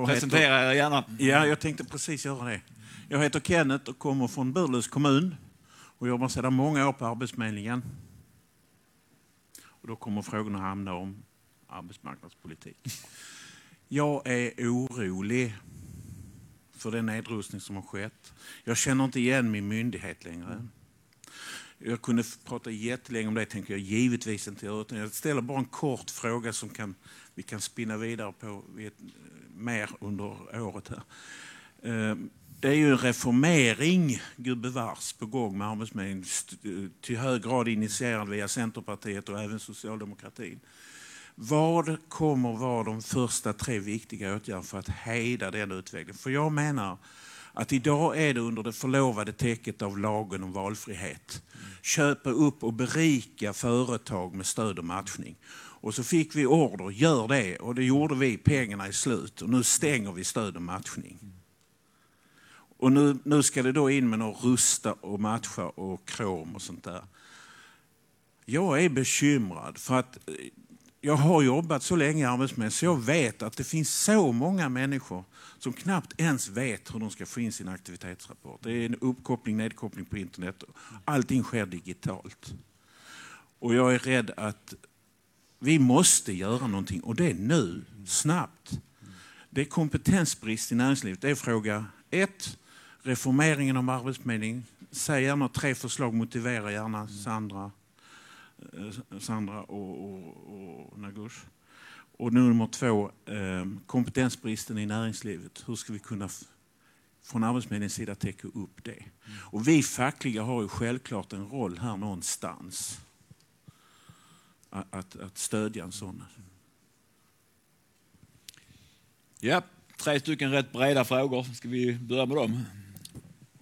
presentera er gärna. Ja, jag tänkte precis göra det. Jag heter Kenneth och kommer från Burlövs kommun och jobbar sedan många år på Arbetsförmedlingen. Och då kommer frågorna hamna om arbetsmarknadspolitik. Jag är orolig för den nedrustning som har skett. Jag känner inte igen min myndighet längre. Jag kunde prata jättelänge om det, tänker jag givetvis inte göra. Jag ställer bara en kort fråga som kan, vi kan spinna vidare på eh, mer under året. här. Ehm, det är ju en reformering, gubevars, på gång med Arbetsförmedlingen. Till hög grad initierad via Centerpartiet och även socialdemokratin. Vad kommer vara de första tre viktiga åtgärderna för att hejda den utvecklingen? För jag menar att idag är det under det förlovade täcket av lagen om valfrihet. Köpa upp och berika företag med stöd och matchning. Och så fick vi order, gör det. Och det gjorde vi, pengarna är slut. Och nu stänger vi stöd och matchning. Och nu, nu ska det då in med något rusta och matcha och krom och sånt där. Jag är bekymrad för att eh, jag har jobbat så länge i Arbetsförmedlingen så jag vet att det finns så många människor som knappt ens vet hur de ska få in sin aktivitetsrapport. Det är en uppkoppling, nedkoppling på internet. Allting sker digitalt. Och jag är rädd att vi måste göra någonting och det är nu, snabbt. Det är kompetensbrist i näringslivet. Det är fråga ett reformeringen av Arbetsförmedlingen. Säg gärna tre förslag, motivera gärna Sandra, eh, Sandra och, och, och Nagush. Och nummer två, eh, kompetensbristen i näringslivet. Hur ska vi kunna från Arbetsförmedlingens sida täcka upp det? Och vi fackliga har ju självklart en roll här någonstans. Att, att stödja en sån. Ja, tre stycken rätt breda frågor. Ska vi börja med dem?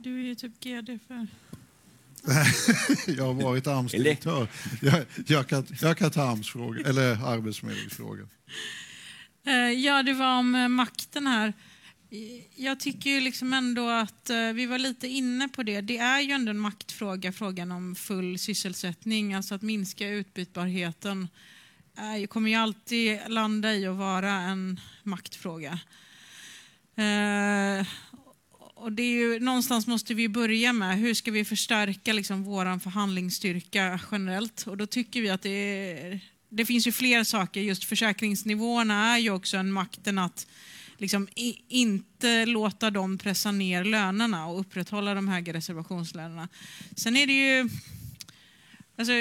Du är ju typ GD för... jag har varit AMS-direktör. Jag, jag, kan, jag kan ta AMS-frågor, eller arbetsförmedlingsfrågor. Eh, ja, det var om eh, makten här. Jag tycker ju liksom ändå att vi var lite inne på det. Det är ju ändå en maktfråga, frågan om full sysselsättning, alltså att minska utbytbarheten är, kommer ju alltid landa i att vara en maktfråga. Och det är ju, någonstans måste vi börja med hur ska vi förstärka liksom vår förhandlingsstyrka generellt. Och då tycker vi att det, är, det finns ju fler saker. Just försäkringsnivåerna är ju också en makten att liksom i, inte låta dem pressa ner lönerna och upprätthålla de höga reservationslönerna. Sen är det ju... Alltså,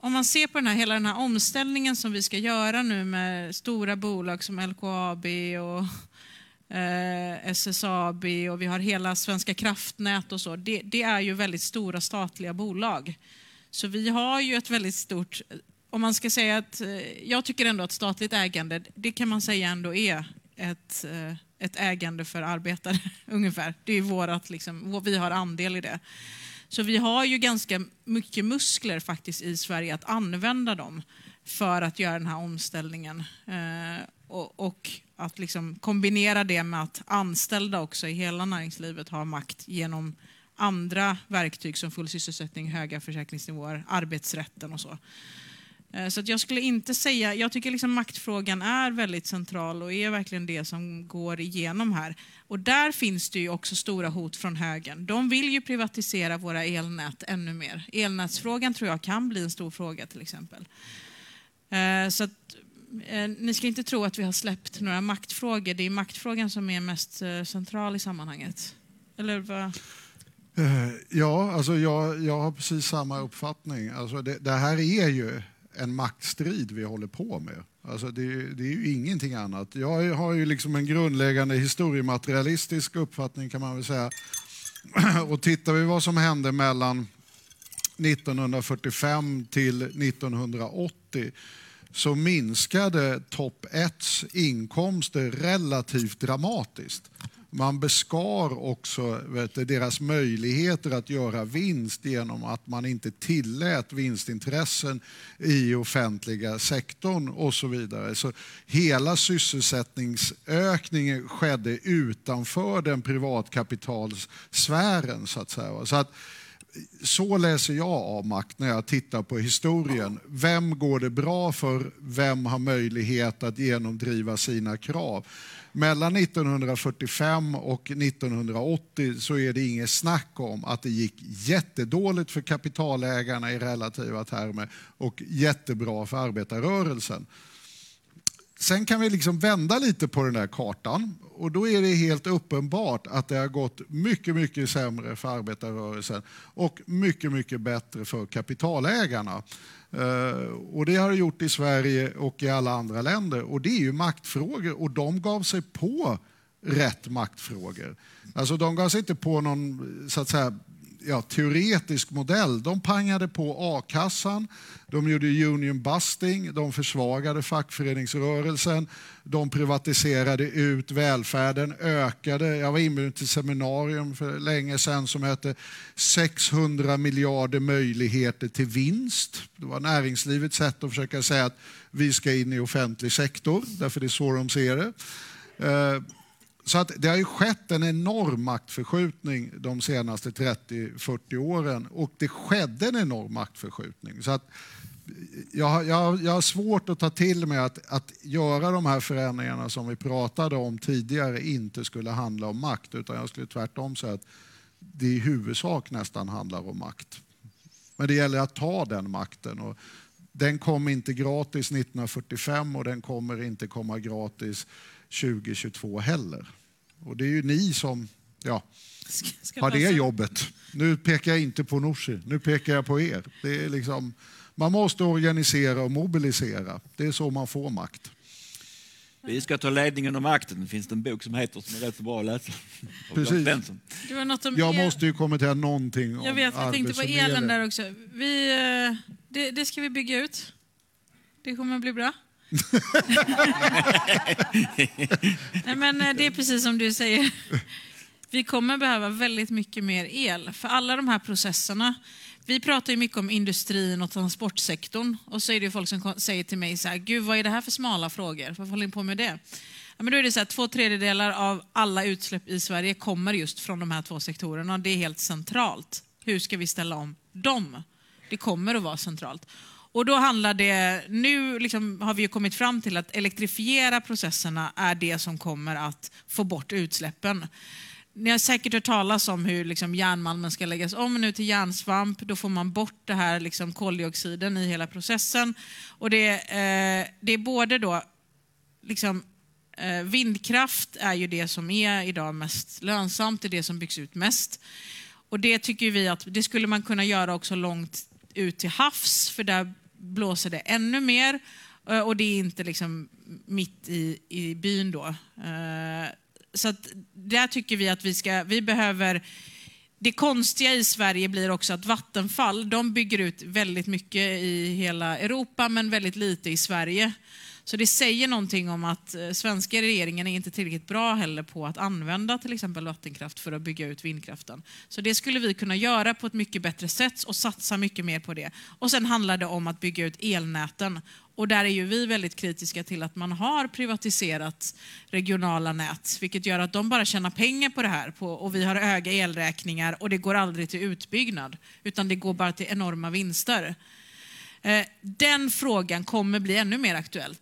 om man ser på den här, hela den här omställningen som vi ska göra nu med stora bolag som LKAB och eh, SSAB och vi har hela Svenska kraftnät och så. Det, det, är ju väldigt stora statliga bolag. Så vi har ju ett väldigt stort... Om man ska säga att... Eh, jag tycker ändå att statligt ägande, det kan man säga ändå är ett, eh, ett ägande för arbetare ungefär. Det är vårat, liksom, vi har andel i det. Så vi har ju ganska mycket muskler faktiskt i Sverige att använda dem för att göra den här omställningen. Eh, och, och, att liksom kombinera det med att anställda också i hela näringslivet har makt genom andra verktyg som full sysselsättning, höga försäkringsnivåer, arbetsrätten och så. Eh, så jag skulle inte säga, jag tycker liksom maktfrågan är väldigt central och är verkligen det som går igenom här. Och där finns det ju också stora hot från högern. De vill ju privatisera våra elnät ännu mer. Elnätsfrågan tror jag kan bli en stor fråga till exempel. Eh, så att, eh, ni ska inte tro att vi har släppt några maktfrågor. Det är maktfrågan som är mest eh, central i sammanhanget. Eller vad? Eh, ja, alltså jag, jag har precis samma uppfattning. Alltså det, det här är ju en maktstrid vi håller på med. Alltså det, det, är ju ingenting annat. Jag har ju liksom en grundläggande historiematerialistisk uppfattning kan man väl säga. Och tittar vi vad som hände mellan 1945 till 1980 så minskade topp 1 inkomster relativt dramatiskt. Man beskar också vet du, deras möjligheter att göra vinst genom att man inte tillät vinstintressen i offentliga sektorn och så vidare. Så hela sysselsättningsökningen skedde utanför den privatkapitalsfären så att säga. Så att, så läser jag av makt när jag tittar på historien. Vem går det bra för? Vem har möjlighet att genomdriva sina krav? Mellan 1945 och 1980 så är det inget snack om att det gick jättedåligt för kapitalägarna i relativa termer och jättebra för arbetarrörelsen. Sen kan vi liksom vända lite på den här kartan och då är det helt uppenbart att det har gått mycket, mycket sämre för arbetarrörelsen och mycket, mycket bättre för kapitalägarna. Eh, och det har det gjort i Sverige och i alla andra länder. Och det är ju maktfrågor och de gav sig på rätt maktfrågor. Alltså de gav sig inte på någon så att säga, ja, teoretisk modell. De pangade på a-kassan, de gjorde union busting, de försvagade fackföreningsrörelsen, de privatiserade ut välfärden, ökade. Jag var inbjuden till ett seminarium för länge sedan som hette 600 miljarder möjligheter till vinst. Det var näringslivets sätt att försöka säga att vi ska in i offentlig sektor, därför det är så de ser det. Eh, så att det har ju skett en enorm maktförskjutning de senaste 30-40 åren och det skedde en enorm maktförskjutning. Så att jag, jag, jag har svårt att ta till mig att, att göra de här förändringarna som vi pratade om tidigare inte skulle handla om makt utan jag skulle tvärtom säga att det i huvudsak nästan handlar om makt. Men det gäller att ta den makten. Och den kom inte gratis 1945 och den kommer inte komma gratis 2022 heller. Och det är ju ni som ja, har det jobbet. Nu pekar jag inte på Nooshi, nu pekar jag på er. Det är liksom, man måste organisera och mobilisera. Det är så man får makt. Vi ska ta ledningen och makten. Det finns en bok som heter som är rätt så bra att läsa. Precis. Det var något om jag el... måste ju kommentera någonting om Jag vet, jag tänkte på elen där också. Vi, eh, det, det ska vi bygga ut. Det kommer att bli bra. Nej, men eh, det är precis som du säger. Vi kommer behöva väldigt mycket mer el för alla de här processerna. vi pratar ju mycket om industrin och transportsektorn och så är det folk som säger till mig så här, gud vad är det här för smala frågor? Varför håller ni på med det? Ja, men då är det så här, två tredjedelar av alla utsläpp i Sverige kommer just från de här två sektorerna. Det är helt centralt. Hur ska vi ställa om dem? Det kommer att vara centralt. Och då handlar det, nu liksom har vi kommit fram till att elektrifiera processerna är det som kommer att få bort utsläppen. Ni har säkert hört talas om hur liksom järnmalmen ska läggas om nu till järnsvamp. Då får man bort det här liksom koldioxiden i hela processen. Och det, eh, det är både då liksom, eh, vindkraft är ju det som är idag mest lönsamt, det är det som byggs ut mest. Och det tycker vi att det skulle man kunna göra också långt ut till havs, för där blåser det ännu mer. Eh, och det är inte liksom mitt i, i byn då. Eh, så att där tycker vi att vi ska, vi behöver det konstiga i Sverige blir också att Vattenfall, de bygger ut väldigt mycket i hela Europa men väldigt lite i Sverige. Så det säger någonting om att eh, svenska regeringen är inte tillräckligt bra heller på att använda till exempel vattenkraft för att bygga ut vindkraften. Så det skulle vi kunna göra på ett mycket bättre sätt och satsa mycket mer på det. Och sen handlar det om att bygga ut elnäten. Och där är ju vi väldigt kritiska till att man har privatiserat regionala nät, vilket gör att de bara tjänar pengar på det här på, och vi har höga elräkningar och det går aldrig till utbyggnad, utan det går bara till enorma vinster. Eh, den frågan kommer bli ännu mer aktuell.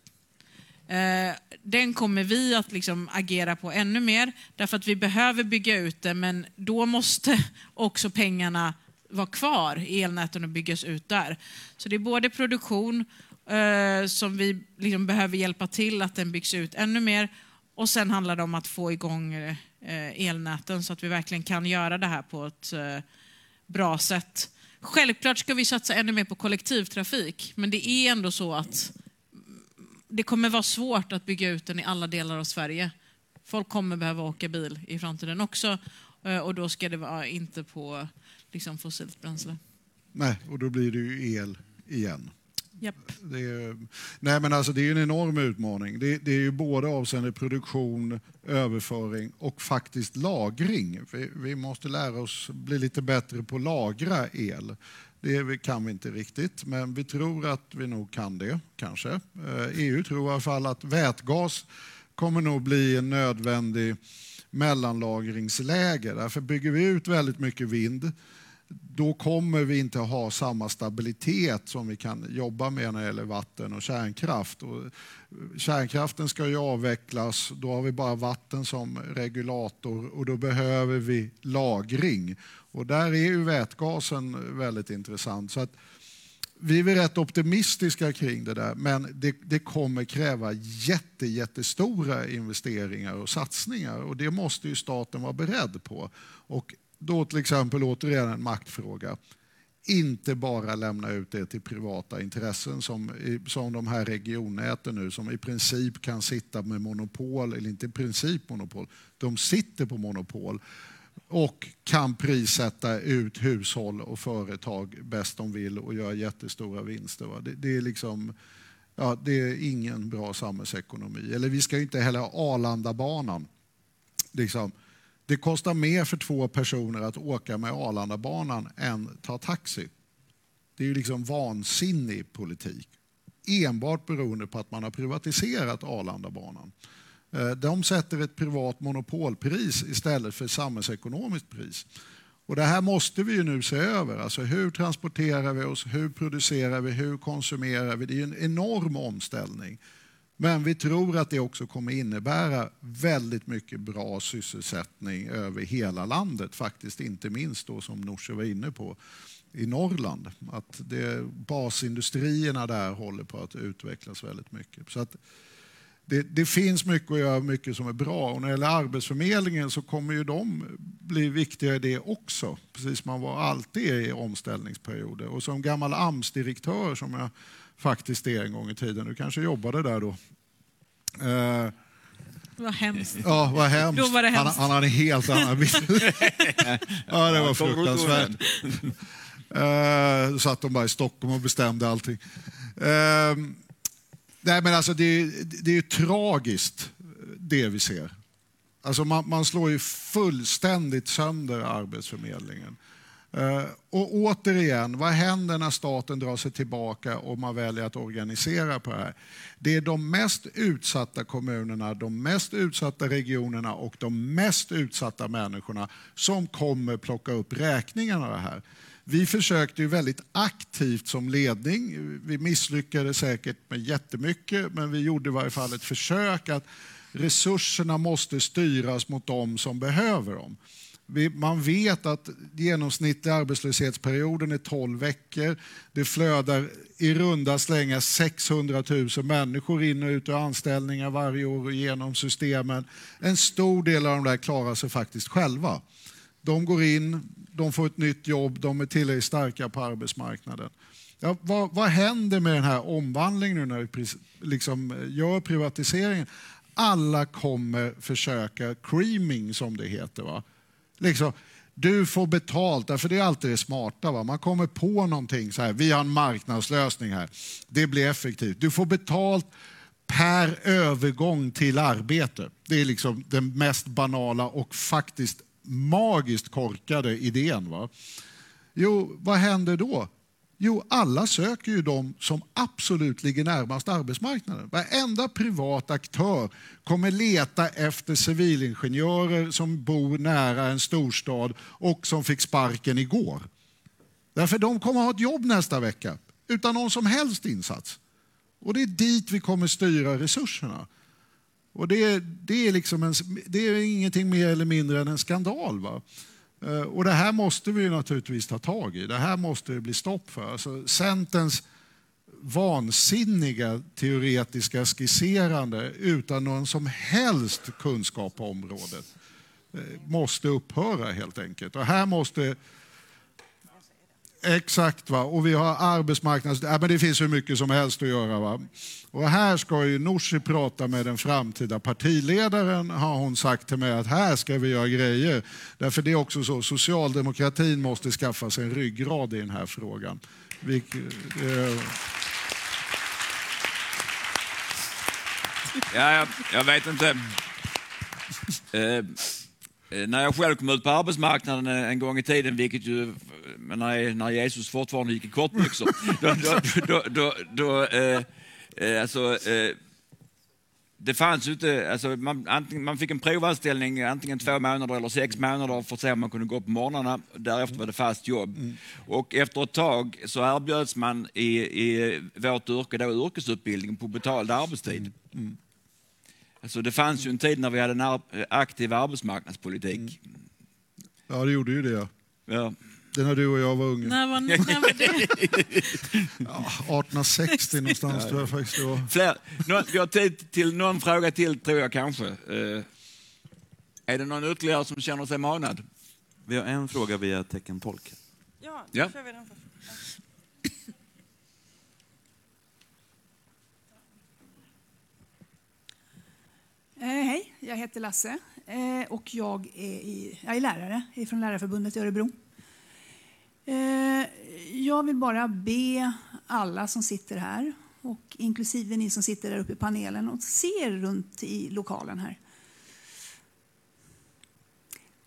Eh, den kommer vi att liksom agera på ännu mer, därför att vi behöver bygga ut det, men då måste också pengarna vara kvar i elnäten och byggas ut där. Så det är både produktion eh, som vi liksom behöver hjälpa till att den byggs ut ännu mer och sen handlar det om att få igång eh, elnäten så att vi verkligen kan göra det här på ett eh, bra sätt. Självklart ska vi satsa ännu mer på kollektivtrafik, men det är ändå så att det kommer vara svårt att bygga ut den i alla delar av Sverige. Folk kommer behöva åka bil i framtiden också eh, och då ska det vara inte på liksom, fossilt bränsle. Nej, och då blir det ju el igen. Yep. Det är, nej men alltså det är en enorm utmaning. Det, det är ju både avseende produktion, överföring och faktiskt lagring. Vi, vi måste lära oss bli lite bättre på att lagra el. Det kan vi inte riktigt, men vi tror att vi nog kan det, kanske. Eh, EU tror i alla fall att vätgas kommer nog bli en nödvändig mellanlagringsläge. Därför bygger vi ut väldigt mycket vind då kommer vi inte ha samma stabilitet som vi kan jobba med när det gäller vatten och kärnkraft. Och kärnkraften ska ju avvecklas, då har vi bara vatten som regulator och då behöver vi lagring. Och där är ju vätgasen väldigt intressant. Så att vi är rätt optimistiska kring det där, men det, det kommer kräva jätte, jättestora investeringar och satsningar och det måste ju staten vara beredd på. Och då till exempel återigen en maktfråga. Inte bara lämna ut det till privata intressen som, som de här regionnäten nu som i princip kan sitta med monopol, eller inte i princip monopol, de sitter på monopol och kan prissätta ut hushåll och företag bäst de vill och göra jättestora vinster. Det, det, är liksom, ja, det är ingen bra samhällsekonomi. Eller vi ska inte heller ha Arlandabanan. Liksom, det kostar mer för två personer att åka med Arlandabanan än ta taxi. Det är ju liksom vansinnig politik. Enbart beroende på att man har privatiserat Arlandabanan. Eh, de sätter ett privat monopolpris istället för samhällsekonomiskt pris. Och det här måste vi ju nu se över. Alltså hur transporterar vi oss? Hur producerar vi? Hur konsumerar vi? Det är en enorm omställning. Men vi tror att det också kommer innebära väldigt mycket bra sysselsättning över hela landet, faktiskt inte minst då som Norsjö var inne på i Norrland. Att det, basindustrierna där håller på att utvecklas väldigt mycket. Så att det, det, finns mycket att göra, mycket som är bra. Och när det gäller Arbetsförmedlingen så kommer ju de bli viktiga i det också, precis som man var alltid i omställningsperioder. Och som gammal AMS-direktör som jag faktiskt det en gång i tiden. Du kanske jobbade där då. Eh, vad hemskt. Ja, vad hemskt. Då var det hemskt. Han, han hade en helt annan bild. ja, det var fruktansvärt. Uh, satt de bara i Stockholm och bestämde allting. Uh, nej, men alltså det, det är ju tragiskt, det vi ser. Alltså man, man slår ju fullständigt sönder Arbetsförmedlingen. Eh, och återigen, vad händer när staten drar sig tillbaka och man väljer att organisera på det här? Det är de mest utsatta kommunerna, de mest utsatta regionerna och de mest utsatta människorna som kommer plocka upp räkningarna av det här. Vi försökte ju väldigt aktivt som ledning. Vi misslyckades säkert med jättemycket, men vi gjorde i varje fall ett försök att resurserna måste styras mot dem som behöver dem. Man vet att genomsnittliga arbetslöshetsperioden är 12 veckor. Det flödar i runda slängar 600 000 människor in och ut ur anställningar varje år genom systemen. En stor del av de där klarar sig faktiskt själva. De går in, de får ett nytt jobb, de är tillräckligt starka på arbetsmarknaden. Ja, vad, vad, händer med den här omvandlingen nu när vi liksom gör privatiseringen? Alla kommer försöka creaming som det heter. Va? Liksom, du får betalt, därför det är alltid det smarta. Va? Man kommer på någonting så här, vi har en marknadslösning här. Det blir effektivt. Du får betalt per övergång till arbete. Det är liksom den mest banala och faktiskt magiskt korkade idén. Va? Jo, vad händer då? Jo, alla söker ju de som absolut ligger närmast arbetsmarknaden. Varenda privat aktör kommer leta efter civilingenjörer som bor nära en storstad och som fick sparken igår. Därför de kommer ha ett jobb nästa vecka utan någon som helst insats. Och det är dit vi kommer styra resurserna. Och det, det, är, liksom en, det är ingenting mer eller mindre än en skandal. Va? Eh, och det här måste vi naturligtvis ta tag i. Det här måste det bli stopp för. Alltså, Centerns vansinniga teoretiska skisserande utan någon som helst kunskap på området eh, måste upphöra helt enkelt. Och här måste Exakt, va? och vi har arbetsmarknads... Ja, men det finns hur mycket som helst att göra. Va? Och här ska ju Nooshi prata med den framtida partiledaren, har hon sagt till mig, att här ska vi göra grejer. Därför det är också så, socialdemokratin måste skaffa sig en ryggrad i den här frågan. Vi, eh... ja, jag, jag vet inte. Eh, eh, när jag själv kom ut på arbetsmarknaden eh, en gång i tiden, vilket ju när, när Jesus fortfarande gick i kortbyxor, då, då, då, då, eh, eh, alltså, eh, det fanns inte, alltså man, antingen, man fick en provanställning antingen två månader eller sex månader för att se om man kunde gå på morgnarna. Därefter var det fast jobb. Mm. Och efter ett tag så erbjöds man i, i vårt yrke då yrkesutbildning på betald arbetstid. Mm. Mm. Alltså det fanns ju en tid när vi hade en aktiv arbetsmarknadspolitik. Mm. Ja, det gjorde ju det. Ja. Det när du och jag var unga. När var, när var det? ja, 1860 någonstans tror jag faktiskt det var. Fler. Nå, vi har tid till någon fråga till tror jag kanske. Eh, är det någon ytterligare som känner sig manad? Vi har en fråga via teckentolk. Ja, då ja. kör vi den först. Eh, hej, jag heter Lasse eh, och jag är, i, jag är lärare från Lärarförbundet i Örebro. Eh, jag vill bara be alla som sitter här, och inklusive ni som sitter där uppe i panelen och ser runt i lokalen här.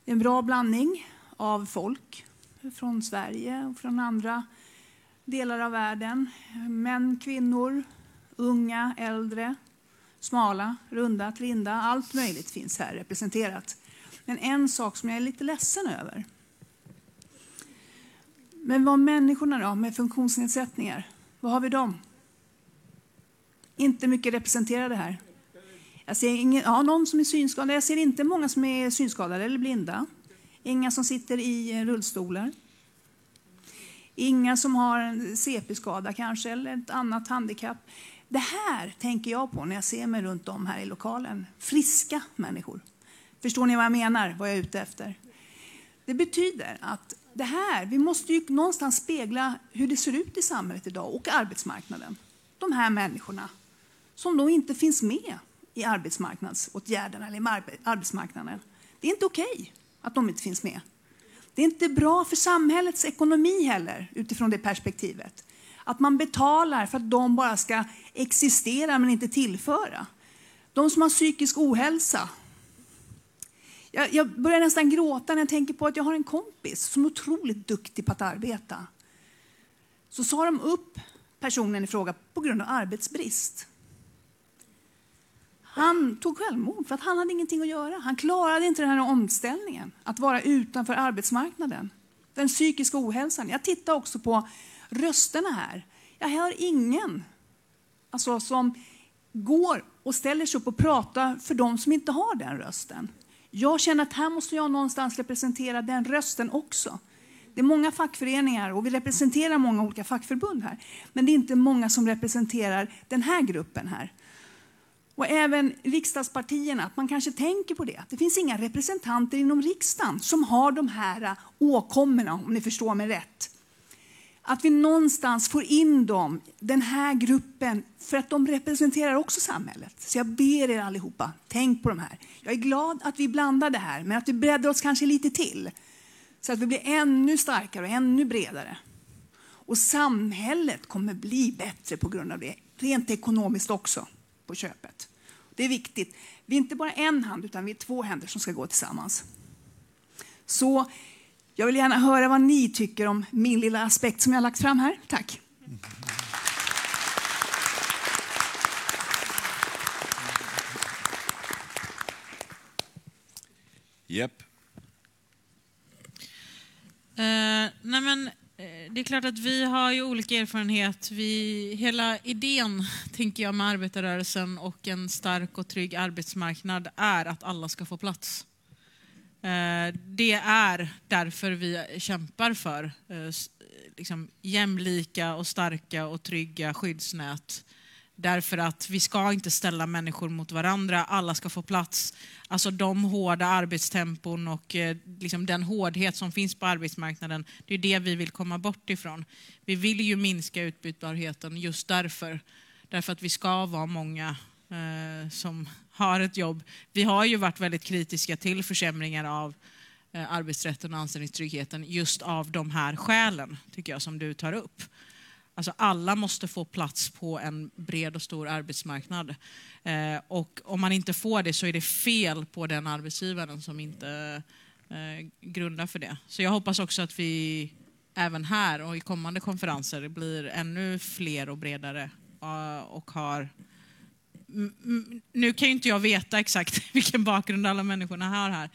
Det är en bra blandning av folk från Sverige och från andra delar av världen. Män, kvinnor, unga, äldre, smala, runda, trinda, allt möjligt finns här representerat. Men en sak som jag är lite ledsen över. Men vad människorna då med funktionsnedsättningar, vad har vi dem? Inte mycket representerade här. Jag ser ingen, ja, någon som är synskadad. Jag ser inte många som är synskadade eller blinda. Inga som sitter i eh, rullstolar. Inga som har en CP-skada kanske, eller ett annat handikapp. Det här tänker jag på när jag ser mig runt om här i lokalen. Friska människor. Förstår ni vad jag menar, vad jag är ute efter? Det betyder att det här, vi måste ju någonstans spegla hur det ser ut i samhället idag och arbetsmarknaden. De här människorna som då inte finns med i arbetsmarknadsåtgärderna eller i arbetsmarknaden. Det är inte okej okay att de inte finns med. Det är inte bra för samhällets ekonomi heller utifrån det perspektivet. Att man betalar för att de bara ska existera men inte tillföra. De som har psykisk ohälsa. Jag, jag börjar nästan gråta när jag tänker på att jag har en kompis som är otroligt duktig på att arbeta. Så sa de upp personen i fråga på grund av arbetsbrist. Han tog självmord för att han hade ingenting att göra. Han klarade inte den här omställningen, att vara utanför arbetsmarknaden. Den psykiska ohälsan. Jag tittar också på rösterna här. Jag hör ingen alltså, som går och ställer sig upp och pratar för de som inte har den rösten. Jag känner att här måste jag någonstans representera den rösten också. Det är många fackföreningar och vi representerar många olika fackförbund här. Men det är inte många som representerar den här gruppen här. Och även riksdagspartierna, att man kanske tänker på det. Det finns inga representanter inom riksdagen som har de här åkommorna, om ni förstår mig rätt. Att vi någonstans får in dem, den här gruppen, för att de representerar också samhället. Så jag ber er allihopa, tänk på de här. Jag är glad att vi blandar det här, men att vi breddar oss kanske lite till. Så att vi blir ännu starkare och ännu bredare. Och samhället kommer bli bättre på grund av det, rent ekonomiskt också, på köpet. Det är viktigt. Vi är inte bara en hand, utan vi är två händer som ska gå tillsammans. Så jag vill gärna höra vad ni tycker om min lilla aspekt som jag har lagt fram här. Tack. Japp. Eh, nej men, eh, det är klart att vi har ju olika erfarenhet. Vi, hela idén, tänker jag, med arbetarrörelsen och en stark och trygg arbetsmarknad är att alla ska få plats. Eh, det är därför vi kämpar för eh, liksom, jämlika och starka och trygga skyddsnät. Därför att vi ska inte ställa människor mot varandra, alla ska få plats. Alltså de hårda arbetstempon och eh, liksom den hårdhet som finns på arbetsmarknaden, det är det vi vill komma bort ifrån. Vi vill ju minska utbytbarheten just därför. Därför att vi ska vara många eh, som har ett jobb. Vi har ju varit väldigt kritiska till försämringar av eh, arbetsrätten och anställningstryggheten just av de här skälen, tycker jag, som du tar upp. Alltså alla måste få plats på en bred och stor arbetsmarknad. Eh, och om man inte får det så är det fel på den arbetsgivaren som inte eh, grundar för det. Så jag hoppas också att vi även här och i kommande konferenser blir ännu fler och bredare eh, och har nu kan ju inte jag veta exakt vilken bakgrund alla människorna har här.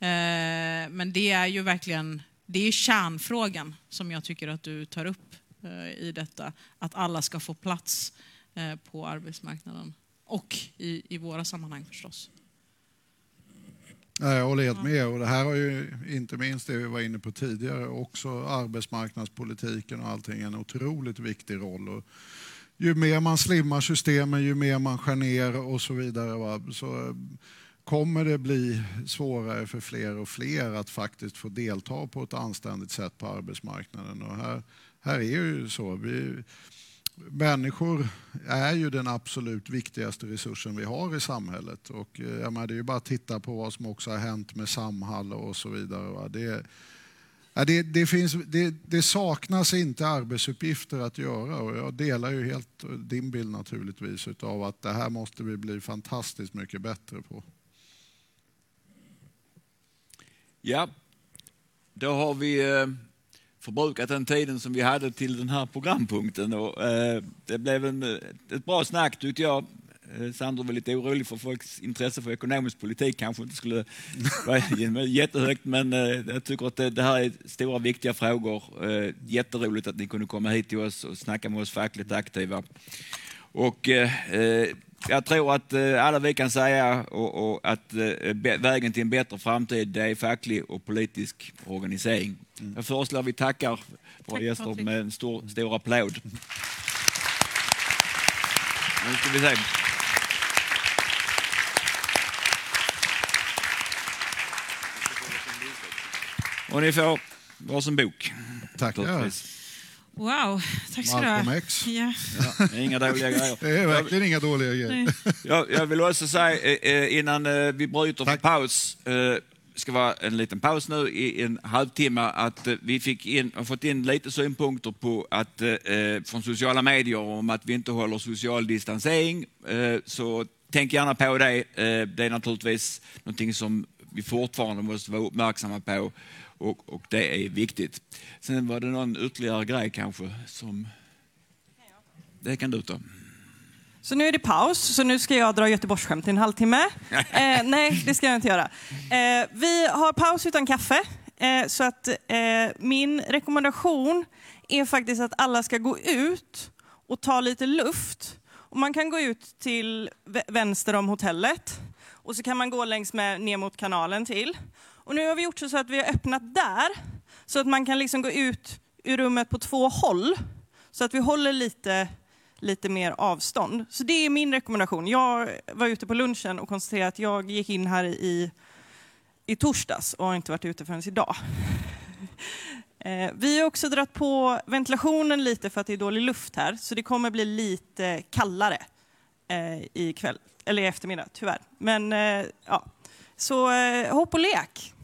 Eh, men det är ju verkligen det är kärnfrågan som jag tycker att du tar upp eh, i detta. Att alla ska få plats eh, på arbetsmarknaden. Och i, i våra sammanhang förstås. Jag håller helt med. Och det här har ju inte minst det vi var inne på tidigare också arbetsmarknadspolitiken och allting en otroligt viktig roll. Och ju mer man slimmar systemen, ju mer man skär ner och så vidare va, så eh, kommer det bli svårare för fler och fler att faktiskt få delta på ett anständigt sätt på arbetsmarknaden. Och här, här är ju så. Vi, Människor är ju den absolut viktigaste resursen vi har i samhället. Och, eh, jag menar, det är ju bara att titta på vad som också har hänt med Samhall och så vidare. Va? Det, ja, det, det, finns, det, det saknas inte arbetsuppgifter att göra och jag delar ju helt din bild naturligtvis av att det här måste vi bli fantastiskt mycket bättre på. Ja, då har vi eh, förbrukat den tiden som vi hade till den här programpunkten. Och, eh, det blev en, ett bra snack tyckte jag. Eh, Sandro var lite orolig för folks intresse för ekonomisk politik kanske inte skulle vara jättehögt men eh, jag tycker att det, här är stora viktiga frågor. Eh, jätteroligt att ni kunde komma hit till oss och snacka med oss fackligt aktiva. Och, jag tror att alla vi kan säga och, och att vägen till en bättre framtid det är facklig och politisk organisering. Jag föreslår att vi tackar våra Tack, gäster med en stor, stor applåd. Nu ska vi se. Och ni får varsin bok. Tackar. Wow, tack ska du ha. Malcolm X. Ja. Inga dåliga grejer. Det är verkligen inga dåliga grejer. Jag, jag vill också säga eh, eh, innan eh, vi bryter för Tack. paus, eh, ska vara en liten paus nu i en halvtimme, att vi fick in, har fått in lite synpunkter på att, från sociala medier om att vi inte håller social distansering. Så tänk gärna på det. Det är naturligtvis någonting som vi fortfarande måste vara uppmärksamma på och, och det är viktigt. Sen var det någon ytterligare grej kanske som... Det kan du ta. Så nu är det paus, så nu ska jag dra Göteborgsskämt i en halvtimme. Eh, nej, det ska jag inte göra. Eh, vi har paus utan kaffe, eh, så att eh, min rekommendation är faktiskt att alla ska gå ut och ta lite luft. Och man kan gå ut till vänster om hotellet och så kan man gå längs med ner mot kanalen till. Och nu har vi gjort så att vi har öppnat där så att man kan liksom gå ut ur rummet på två håll så att vi håller lite lite mer avstånd. Så det är min rekommendation. Jag var ute på lunchen och konstaterade att jag gick in här i, i torsdags och har inte varit ute förrän idag. Eh, vi har också dragit på ventilationen lite för att det är dålig luft här, så det kommer bli lite kallare eh, i kväll, eller i eftermiddag, tyvärr. Men eh, ja, så eh, hopp och lek.